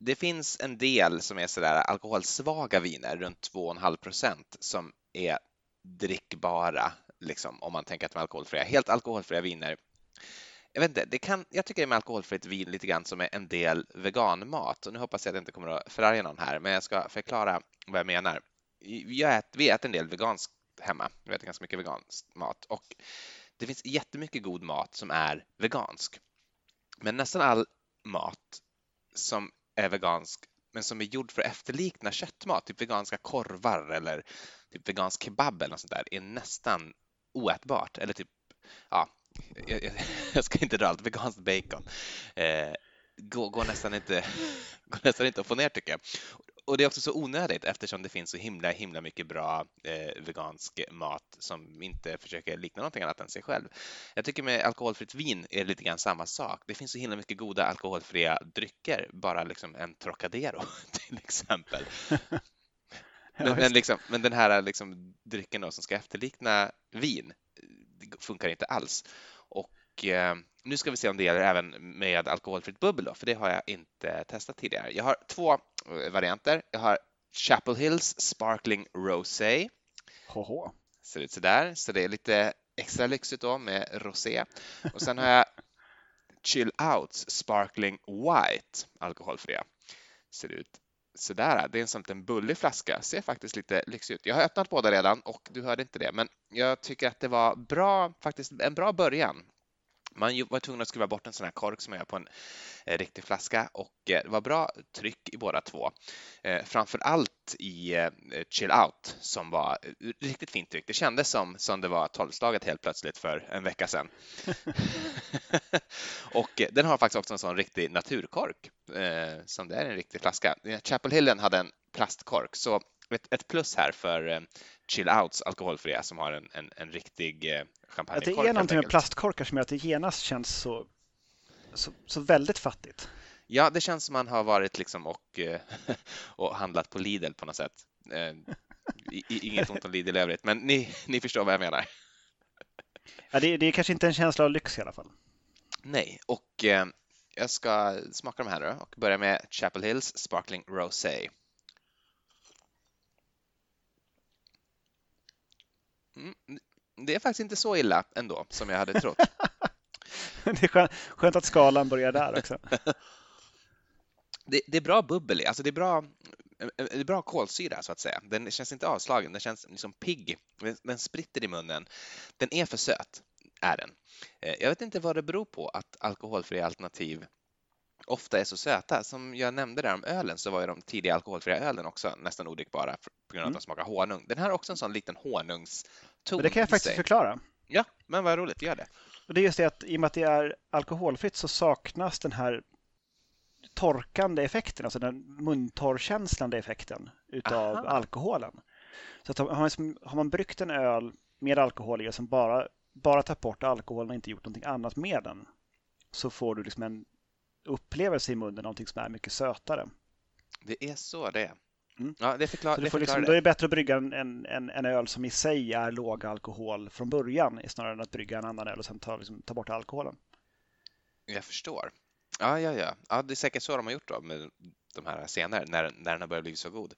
det finns en del som är sådär alkoholsvaga viner, runt 2,5 procent, som är drickbara, liksom, om man tänker att de är alkoholfria. Helt alkoholfria viner jag vet inte, det kan, jag tycker med alkoholfritt vin lite grann som är en del veganmat. Och nu hoppas jag att jag inte kommer att förarga någon här, men jag ska förklara vad jag menar vi, äter, vi äter en del veganskt hemma. Vi äter ganska mycket vegansk mat och det finns jättemycket god mat som är vegansk. Men nästan all mat som är vegansk men som är gjord för att efterlikna köttmat, typ veganska korvar eller typ vegansk kebab eller något sånt där, är nästan oätbart. Eller typ, ja, jag, jag ska inte dra allt, veganskt bacon. Eh, går, går, nästan inte, går nästan inte att få ner tycker jag. och det är också så onödigt eftersom det finns så himla, himla mycket bra eh, vegansk mat som inte försöker likna någonting annat än sig själv. Jag tycker med alkoholfritt vin är det lite grann samma sak. Det finns så himla mycket goda alkoholfria drycker, bara liksom en Trocadero till exempel. Men, men, liksom, men den här liksom, drycken då, som ska efterlikna vin funkar inte alls. Och eh, nu ska vi se om det gäller även med alkoholfritt bubbel då, för det har jag inte testat tidigare. Jag har två eh, varianter. Jag har Chapel Hills Sparkling Rosé.
Hoho.
Ser ut sådär, så det är lite extra lyxigt då med rosé. Och sen har jag Chill Outs Sparkling White, alkoholfria. Ser ut sådär. Det är en sån en bullig flaska, ser faktiskt lite lyxig ut. Jag har öppnat båda redan och du hörde inte det, men jag tycker att det var bra, faktiskt en bra början man var tvungen att skruva bort en sån här kork som man gör på en eh, riktig flaska och eh, det var bra tryck i båda två. Eh, framför allt i Chill Out som var riktigt fint tryck. Det kändes som, som det var tolvslaget helt plötsligt för en vecka sedan. och den har faktiskt också en sån riktig naturkork som det är en riktig flaska. Chapel Hillen hade en plastkork så ett, ett plus här för eh, Chill Outs alkoholfria som har en, en, en riktig eh, champagnekork.
det är någonting med plastkorkar som gör att det genast känns så, så, så väldigt fattigt.
Ja, det känns som man har varit liksom och, eh, och handlat på Lidl på något sätt. Inget ont om Lidl i övrigt, men ni, ni förstår vad jag menar.
Ja, det, det är kanske inte en känsla av lyx i alla fall.
Nej, och eh, jag ska smaka de här då och börja med Chapel Hills Sparkling Rosé. Mm, det är faktiskt inte så illa ändå som jag hade trott.
det är skönt, att skalan börjar där också.
det, det, är bra bubbel i, alltså det är bra, det är bra kolsyra så att säga. Den känns inte avslagen, den känns liksom pigg. Den spritter i munnen. Den är för söt, är den. Eh, jag vet inte vad det beror på att alkoholfria alternativ ofta är så söta. Som jag nämnde där om ölen så var ju de tidiga alkoholfria ölen också nästan odrickbara på grund av att mm. de smakar honung. Den här har också en sån liten honungston.
Men det kan jag faktiskt sig. förklara.
Ja, men vad roligt, gör det.
Och det är just det att i och med att det är alkoholfritt så saknas den här torkande effekten, alltså den muntorrkänslande effekten utav Aha. alkoholen. Så att har, man, har man bryggt en öl med alkohol i som bara, bara tagit bort alkoholen och inte gjort någonting annat med den så får du liksom en upplevelse i munnen, någonting som är mycket sötare.
Det är så det är. Mm. Ja, det förklar, så
det
förklarar
liksom, det. Då är det bättre att brygga en, en, en öl som i sig är låg alkohol från början snarare än att brygga en annan öl och sen ta, liksom, ta bort alkoholen.
Jag förstår. Ja, ja, ja. ja, det är säkert så de har gjort då med de här senare när, när den har börjat bli så god.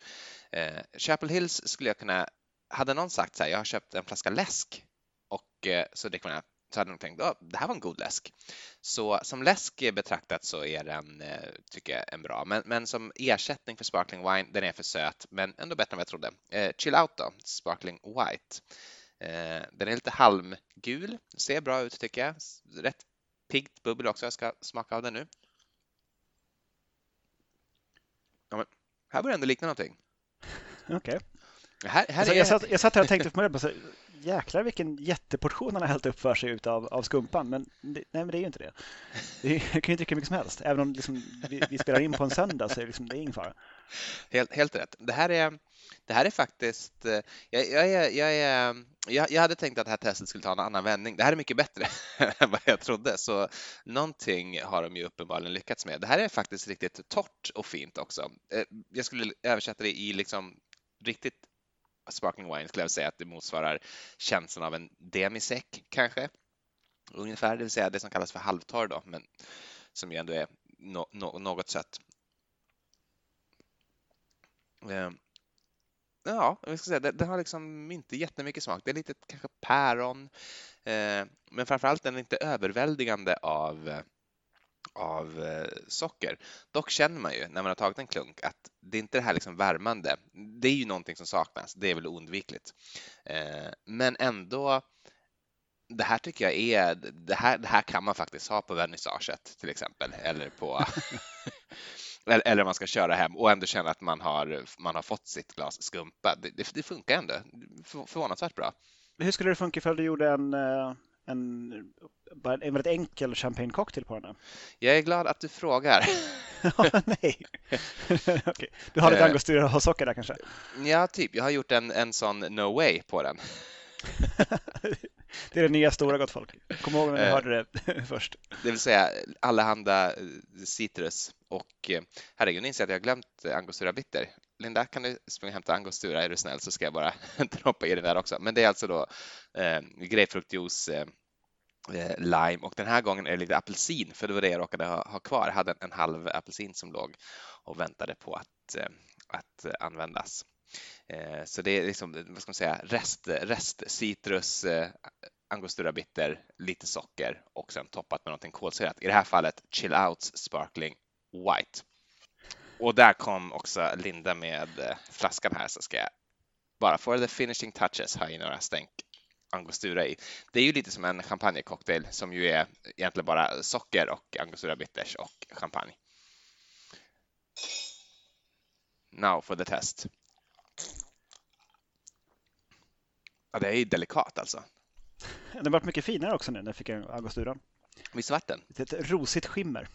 Eh, Chapel Hills skulle jag kunna, hade någon sagt så här, jag har köpt en flaska läsk och eh, så dricker man så hade de tänkt att det här var en god läsk. Så som läsk betraktat så är den, eh, tycker jag, en bra. Men, men som ersättning för sparkling wine, den är för söt, men ändå bättre än vad jag trodde. Eh, chill out då, sparkling white. Eh, den är lite halmgul, ser bra ut tycker jag. Rätt piggt bubbel också. Jag ska smaka av den nu. Ja, men här börjar det ändå likna någonting.
Okej. Okay. Här, här alltså, är... jag, satt, jag satt här och tänkte på mig, jäklar vilken jätteportion han har hällt upp för sig utav, av skumpan. Men det, nej, men det är ju inte det. det är, jag kan ju dricka mycket som helst. Även om liksom, vi, vi, spelar in på en söndag så är det, liksom, det är ingen fara.
Helt, helt rätt. Det här är, det här är faktiskt... Eh, jag, jag, jag, jag, jag, jag hade tänkt att det här testet skulle ta en annan vändning. Det här är mycket bättre än vad jag trodde, så någonting har de ju uppenbarligen lyckats med. Det här är faktiskt riktigt torrt och fint också. Eh, jag skulle översätta det i liksom riktigt sparkling wine skulle jag säga att det motsvarar känslan av en demisec kanske. Ungefär, det vill säga det som kallas för halvtorr då, men som ju ändå är no no något sött. Ehm, ja, jag ska säga, det, har liksom inte jättemycket smak. Det är lite kanske päron, eh, men framförallt den är inte överväldigande av eh, av eh, socker. Dock känner man ju när man har tagit en klunk att det är inte det här liksom värmande. Det är ju någonting som saknas. Det är väl oundvikligt. Eh, men ändå, det här tycker jag är, det här, det här kan man faktiskt ha på vernissaget till exempel eller på eller om man ska köra hem och ändå känna att man har, man har fått sitt glas skumpa. Det, det, det funkar ändå förvånansvärt bra.
Hur skulle det funka ifall du gjorde en, eh, en, en väldigt enkel champagnecocktail på den. Här.
Jag är glad att du frågar.
nej. okay. Du har lite angostura och socker där kanske?
Ja, typ. Jag har gjort en, en sån no way på den.
det är det nya stora gott folk. Kom ihåg när ni hörde det först.
Det vill säga allehanda citrus och herregud, nu inser jag att jag har glömt angostura bitter. Linda, kan du springa och hämta angostura är du snäll så ska jag bara droppa i det där också. Men det är alltså då eh, grapefruktjuice, eh, eh, lime och den här gången är det lite apelsin för det var det jag råkade ha, ha kvar. Jag hade en, en halv apelsin som låg och väntade på att, eh, att användas. Eh, så det är liksom, vad ska man säga, rest, rest citrus, eh, angostura bitter, lite socker och sen toppat med någonting kolsyrat. I det här fallet Chill Outs Sparkling White. Och där kom också Linda med eh, flaskan här så ska jag bara för the finishing touches ha i några stänk angostura i. Det är ju lite som en champagnecocktail som ju är egentligen bara socker och angostura bitters och champagne. Now for the test. Ja, det är ju delikat alltså.
Den har varit mycket finare också nu när jag fick angosturan.
Visst vart den?
Ett rosigt skimmer.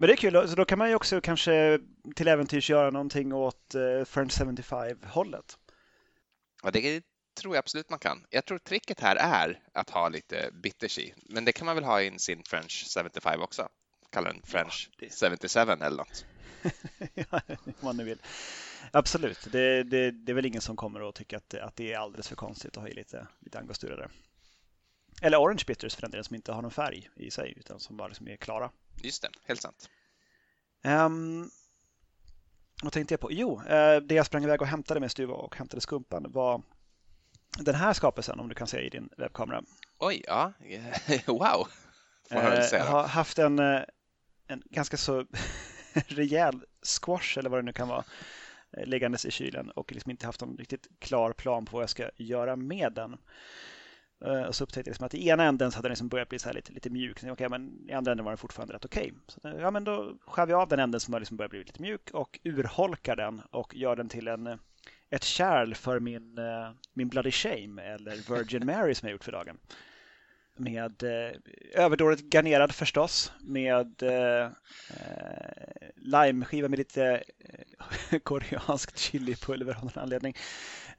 Men det är kul, så då kan man ju också kanske till äventyrs göra någonting åt eh, French 75-hållet.
Ja, det tror jag absolut man kan. Jag tror tricket här är att ha lite bitters i, men det kan man väl ha i sin French 75 också. Kalla den French ja, det... 77 eller något.
ja, man nu vill. Absolut, det, det, det, är väl ingen som kommer att tycka att, att det är alldeles för konstigt att ha i lite, lite angostura där. Eller orange bitters för den delen som inte har någon färg i sig utan som bara liksom är klara.
Just det, helt sant.
Um, vad tänkte jag på? Jo, eh, det jag sprang iväg och hämtade med Stuva och hämtade skumpan var den här skapelsen om du kan se i din webbkamera.
Oj, ja, wow!
Jag eh, har haft en, eh, en ganska så rejäl squash eller vad det nu kan vara liggandes i kylen och liksom inte haft någon riktigt klar plan på vad jag ska göra med den. Eh, och så upptäckte jag liksom att i ena änden så hade den liksom börjat bli så lite, lite mjuk. Okay, men I andra änden var den fortfarande rätt okej. Okay. ja, då skär vi av den änden som har liksom börjat bli lite mjuk och urholkar den och gör den till en, ett kärl för min, eh, min Bloody Shame eller Virgin Mary som jag gjort för dagen. Med eh, överdådigt garnerad förstås med eh, eh limeskiva med lite eh, koreanskt chilipulver av någon anledning.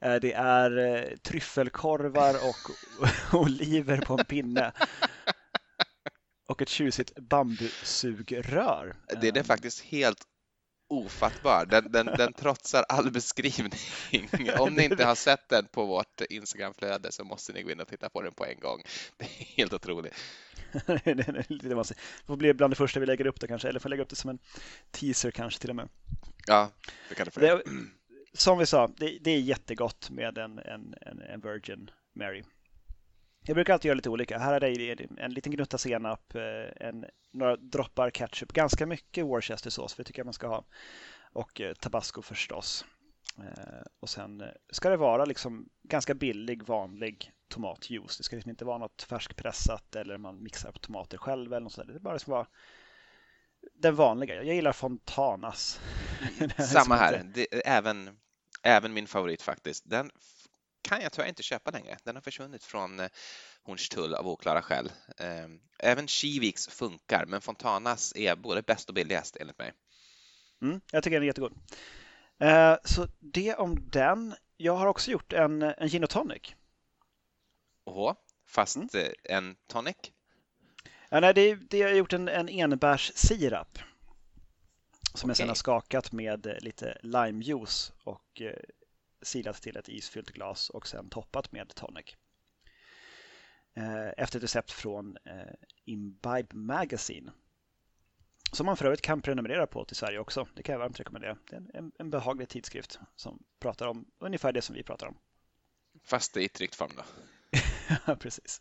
Eh, det är eh, tryffelkorvar och oliver på en pinne. Och ett tjusigt bambusugrör.
Det är det faktiskt helt ofattbar. Den, den, den trotsar all beskrivning. Om ni inte har sett den på vårt Instagramflöde så måste ni gå in och titta på den på en gång. Det är helt otroligt.
det får bli bland det första vi lägger upp det kanske, eller får lägga upp det som en teaser kanske till och med.
Ja, det kan du få. Det,
som vi sa, det, det är jättegott med en, en, en, en, Virgin Mary. Jag brukar alltid göra lite olika. Här är det en liten gnutta senap, eh, en, några droppar ketchup, ganska mycket Worcestersås, för det tycker jag man ska ha. Och eh, tabasco förstås. Eh, och sen ska det vara liksom ganska billig, vanlig tomatjuice. Det ska liksom inte vara något färskpressat eller man mixar upp tomater själv eller något sådär. Det bara ska vara den vanliga. Jag gillar Fontanas.
Samma här. Det, även, även min favorit faktiskt. Den kan jag tyvärr inte köpa längre. Den har försvunnit från eh, Hornstull av oklara skäl. Ehm, även Kiviks funkar, men Fontanas är både bäst och billigast enligt mig.
Mm, jag tycker den är jättegod. Eh, så det om den. Jag har också gjort en, en gin och tonic.
Oho, fast mm. Eh, en tonic?
Ja, nej, det, det jag har gjort en, en enbärssirap som okay. jag sedan har skakat med lite limejuice och silat till ett isfyllt glas och sen toppat med tonic. Eh, efter ett recept från eh, Imbibe Magazine. Som man för övrigt kan prenumerera på till Sverige också. Det kan jag varmt rekommendera. Det är en, en behaglig tidskrift som pratar om ungefär det som vi pratar om.
Fast i tryckt form då?
precis.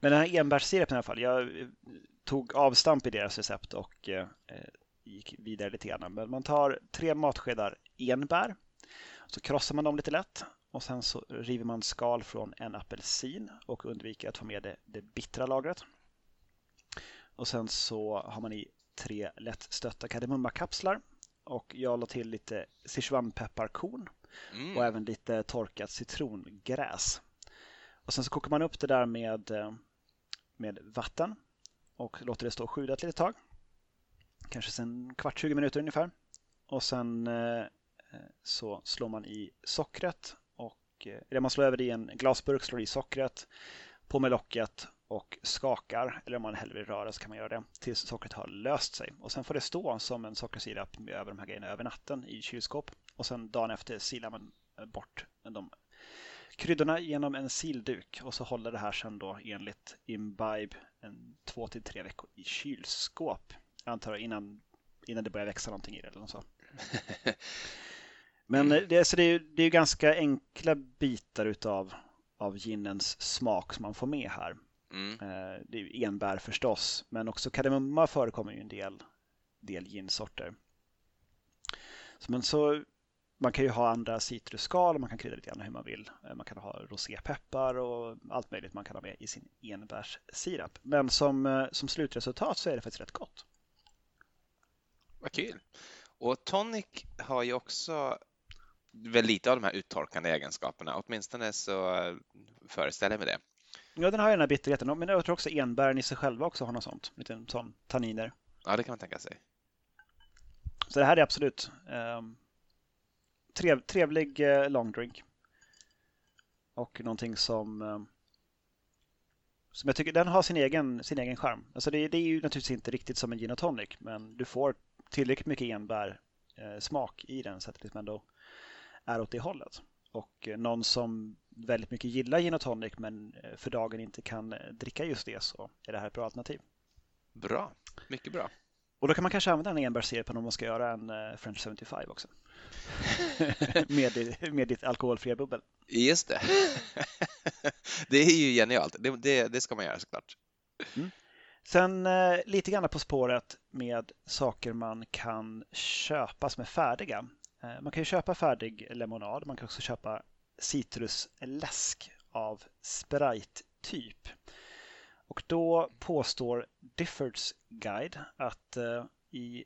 Men den här enbärssirapen i alla fall. Jag eh, tog avstamp i deras recept och eh, gick vidare lite grann. Men man tar tre matskedar enbär. Så krossar man dem lite lätt och sen så river man skal från en apelsin och undviker att få med det, det bittra lagret. Och sen så har man i tre lätt stötta kardemummakapslar och jag la till lite Sichuanpepparkorn mm. och även lite torkat citrongräs. Och sen så kokar man upp det där med eh, med vatten och låter det stå och sjuda ett litet tag. Kanske sen kvart, 20 minuter ungefär. Och sen eh, Eh, så slår man i sockret och eh, eller man slår över det i en glasburk, slår i sockret, på med locket och skakar, eller om man hellre vill röra så kan man göra det, tills sockret har löst sig. Och sen får det stå som en sockersirap över de här grejerna över natten i kylskåp. Och sen dagen efter silar man eh, bort de kryddorna genom en silduk och så håller det här sen då enligt Imbibe en två till tre veckor i kylskåp. Jag antar innan, innan det börjar växa någonting i det eller något så. Men eh, det, så det, är, det är ganska enkla bitar utav av ginens smak som man får med här. Mm. Eh, det är enbär förstås, men också kardemumma förekommer ju en del, del ginsorter. Så, men så man kan ju ha andra citrusskal, man kan krydda lite grann hur man vill. Eh, man kan ha rosépeppar och allt möjligt man kan ha med i sin enbärssirap. Men som, som slutresultat så är det faktiskt rätt gott.
Vad kul! Och tonic har ju också väl lite av de här uttorkande egenskaperna, åtminstone så föreställer jag mig det.
Ja, den har ju den här bitterheten, men jag tror också enbären i sig själva också har något sånt, lite sån tanniner.
Ja, det kan man tänka sig.
Så det här är absolut um, trev, trevlig eh, long drink. Och någonting som eh, som jag tycker, den har sin egen, sin egen charm. Alltså det, det är ju naturligtvis inte riktigt som en gin och tonic, men du får tillräckligt mycket enbär eh, smak i den så att det liksom ändå är åt det hållet. Och eh, någon som väldigt mycket gillar gin och tonic men eh, för dagen inte kan eh, dricka just det så är det här ett bra alternativ.
Bra, mycket bra.
Och då kan man kanske använda en enbärssirap om man ska göra en French 75 också. med, med ditt alkoholfria bubbel.
Just det. det är ju genialt. Det, det, det ska man göra såklart.
Mm. Sen eh, lite grann på spåret med saker man kan köpa som är färdiga. Eh, man kan ju köpa färdig lemonad. Man kan också köpa citrusläsk av Sprite-typ. Och då påstår Diffords Guide att eh, i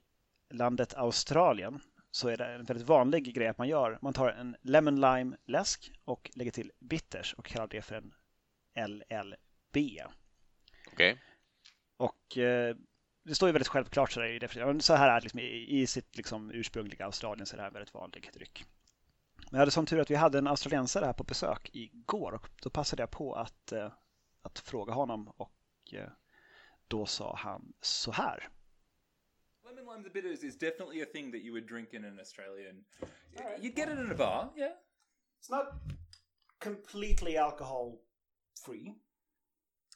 landet Australien så är det en väldigt vanlig grej att man gör. Man tar en lemon lime läsk och lägger till bitters och kallar det för en LLB.
Okej. Okay.
Och eh, det står ju väldigt självklart så, där, så här är det liksom, i, sitt liksom, ursprungliga Australien så är det här en väldigt vanlig dryck. Men jag hade som tur att vi hade en australiensare här på besök igår och då passade jag på att, eh, att fråga honom och eh, då sa han så här.
Lemon lime the bitters is definitely a thing that you would drink in an Australian. You'd get it in a bar, yeah.
It's not completely alcohol free.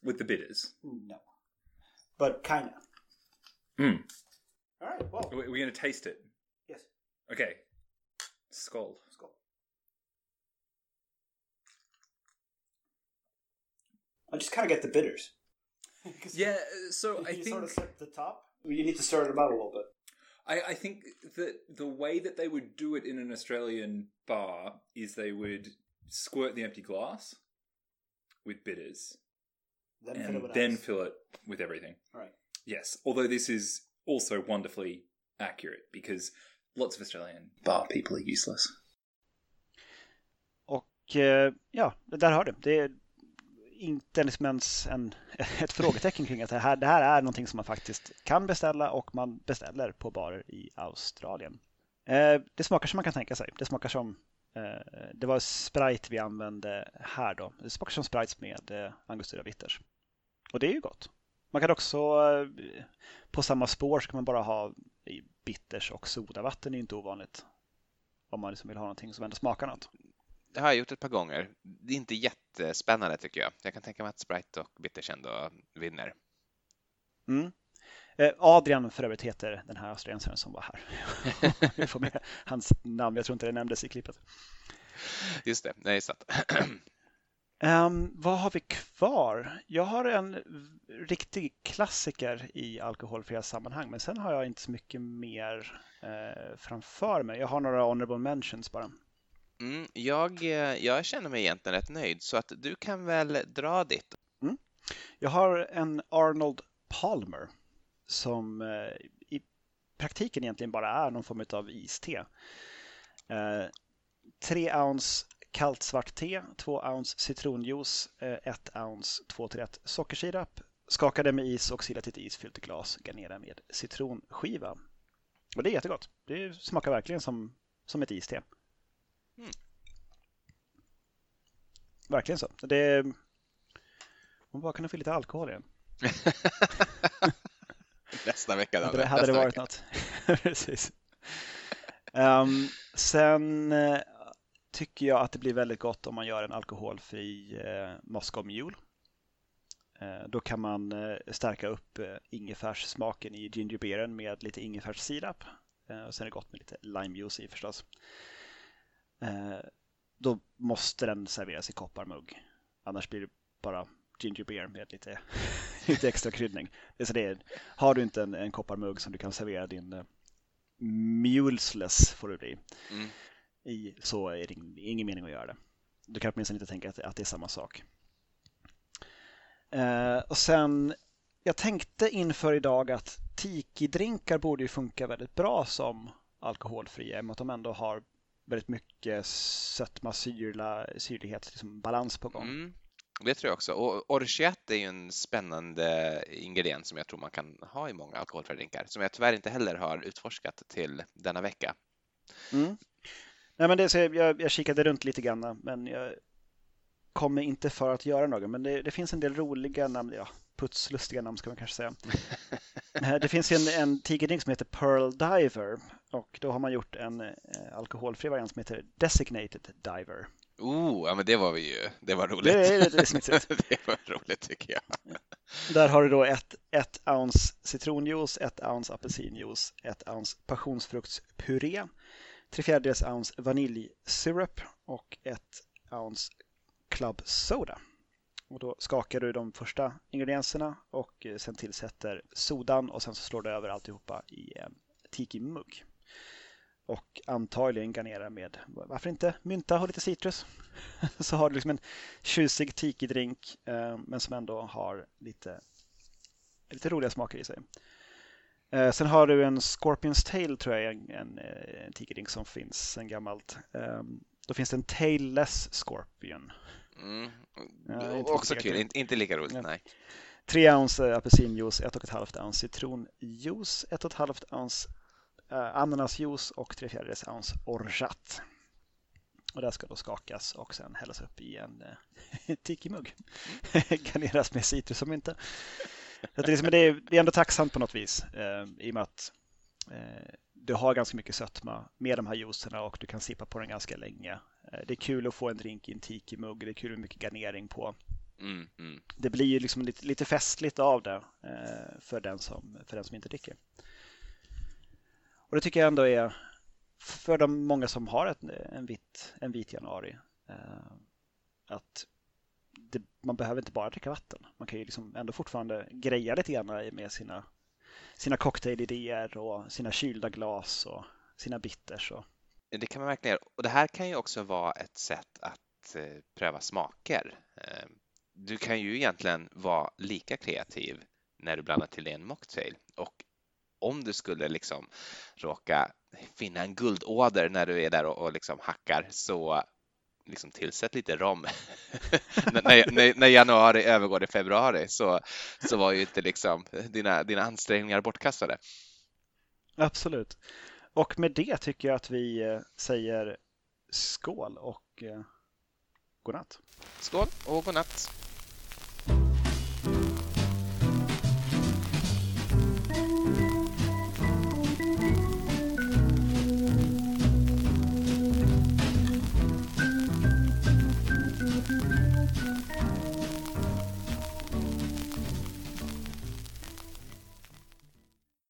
With the bitters?
No. But kind of.
Mm.
All right. Well,
we're we going to taste it?
Yes.
Okay. Skull.
Skull. I just kind of get the bitters.
yeah. So I think
sort of set the top. You need to stir it about a little bit.
I, I think that the way that they would do it in an Australian bar is they would squirt the empty glass with bitters,
then
and
fill
then
ice.
fill it with everything.
All right.
Yes, although this is also wonderfully accurate because lots of Australian bar people are useless.
Och eh, ja, där har du. Det är inte ens en, ett frågetecken kring att det här, det här är någonting som man faktiskt kan beställa och man beställer på barer i Australien. Eh, det smakar som man kan tänka sig. Det smakar som eh, det var Sprite vi använde här då. Det smakar som Sprite med Angostura Bitters. Och det är ju gott. Man kan också eh, på samma spår så kan man bara ha bitters och sodavatten är inte ovanligt. Om man liksom vill ha någonting som ändå smakar något.
Det har jag gjort ett par gånger. Det är inte jättespännande tycker jag. Jag kan tänka mig att Sprite och bitters ändå vinner.
Mm. Eh, Adrian för övrigt heter den här australiensaren som var här. Vi får med hans namn, jag tror inte det nämndes i klippet.
Just det, nej sant.
Um, vad har vi kvar? Jag har en riktig klassiker i alkoholfria sammanhang, men sen har jag inte så mycket mer eh, framför mig. Jag har några honorable mentions bara.
Mm, jag, eh, jag känner mig egentligen rätt nöjd, så att du kan väl dra ditt.
Mm. Jag har en Arnold Palmer som eh, i praktiken egentligen bara är någon form av iste. Eh, tre ounce kallt svart te, 2 ounce citronjuice, 1 ounce 2 till 1 sockersirap skaka det med is och sila till ett isfyllt glas. Garnera med citronskiva. Och det är jättegott. Det smakar verkligen som, som ett iste.
Mm.
Verkligen så. Det är... Man bara kunde få lite alkohol igen.
Nästa vecka då.
Hade det, hade det varit
vecka.
något. Precis. Ehm, sen eh, tycker jag att det blir väldigt gott om man gör en alkoholfri eh, Moscow Mule. Eh, då kan man eh, stärka upp eh, ingefärssmaken i gingerbeeren med lite ingefärssirap. Eh, och sen är det gott med lite limejuice i förstås. Eh, då måste den serveras i kopparmugg. Annars blir det bara ginger beer med lite, lite extra kryddning. Så det är, har du inte en, en kopparmugg som du kan servera din eh, mulesless får det bli
Mm
i så är det ing- ingen mening att göra det. Du kan åtminstone inte tänka att, att det är samma sak. Eh, och sen, jag tänkte inför idag att tiki-drinkar borde ju funka väldigt bra som alkoholfria i att de ändå har väldigt mycket sötma, syrla, syrlighet, liksom balans på gång.
Mm. Det tror jag också. Och orgeat är ju en spännande ingrediens som jag tror man kan ha i många alkoholfria drinkar, som jag tyvärr inte heller har utforskat till denna vecka.
Mm. Nej, men det, så jag, jag kikade runt lite grann, men jag kommer inte för att göra något. Men det, det finns en del roliga namn, ja, putslustiga namn ska man kanske säga. Eh, Det finns en, en tigerdrink som heter Pearl Diver och då har man gjort en eh, alkoholfri variant som heter Designated Diver.
Oh, ja men det var vi ju. Det var roligt.
Det är lite snitsigt.
det var roligt tycker jag.
Där har du då ett, ett ounce citronjuice, ett ounce apelsinjuice, ett ounce passionsfruktspuré, tre fjärdedels ounce vaniljsyrup och ett ounce club soda. Och då skakar du de första ingredienserna och eh, sen tillsätter sodan och sen så slår du över alltihopa i en tiki-mugg. Och antagligen garnerar med, varför inte, mynta och lite citrus. Så har du liksom en tjusig tiki-drink eh, men som ändå har lite, lite roliga smaker i sig. Eh, sen har du en Scorpion's Tail tror jag är en, en, eh, en tiki-drink som finns sen gammalt. Eh, då finns det en Tailless Scorpion.
Mm.
Ja,
också kul,
kul.
inte, inte lika roligt,
Ja.
nej.
3 ounce eh, apelsinjuice, 1,5 ounce citronjuice, 1,5 ounce eh, ananasjuice och 3 fjärdedels ounce orgeat. Och det ska då skakas och sen hällas upp i en eh, tiki-mugg. Garneras med citrus som inte. Så det, är liksom, det, är, det är ändå tacksamt på något vis eh, i och med att eh, du har ganska mycket sötma med de här juicerna och du kan sippa på den ganska länge. Eh, det är kul att få en drink i en tiki-mugg, det är kul med mycket garnering på
Mm, mm.
det blir ju liksom lite, lite festligt av det eh, för, den som, för den som inte dricker. Och det tycker jag ändå är för de många som har ett, en, vit, en vit januari eh, att inte, man behöver inte bara dricka vatten. Man kan ju liksom ändå fortfarande greja lite grann med sina, sina cocktailidéer och sina kylda glas och sina bitters. Och,
Det kan man verkligen göra. Och det här kan ju också vara ett sätt att eh, pröva smaker. Eh, Du kan ju egentligen vara lika kreativ när du blandar till dig en mocktail. Och om du skulle liksom råka finna en guldåder när du är där och, och liksom hackar så liksom tillsätt lite rom. när, när, när januari övergår i februari så, så var ju inte liksom dina, dina ansträngningar bortkastade.
absolut. Och med det tycker jag att vi eh, säger skål och eh, godnatt.
Skål och god natt!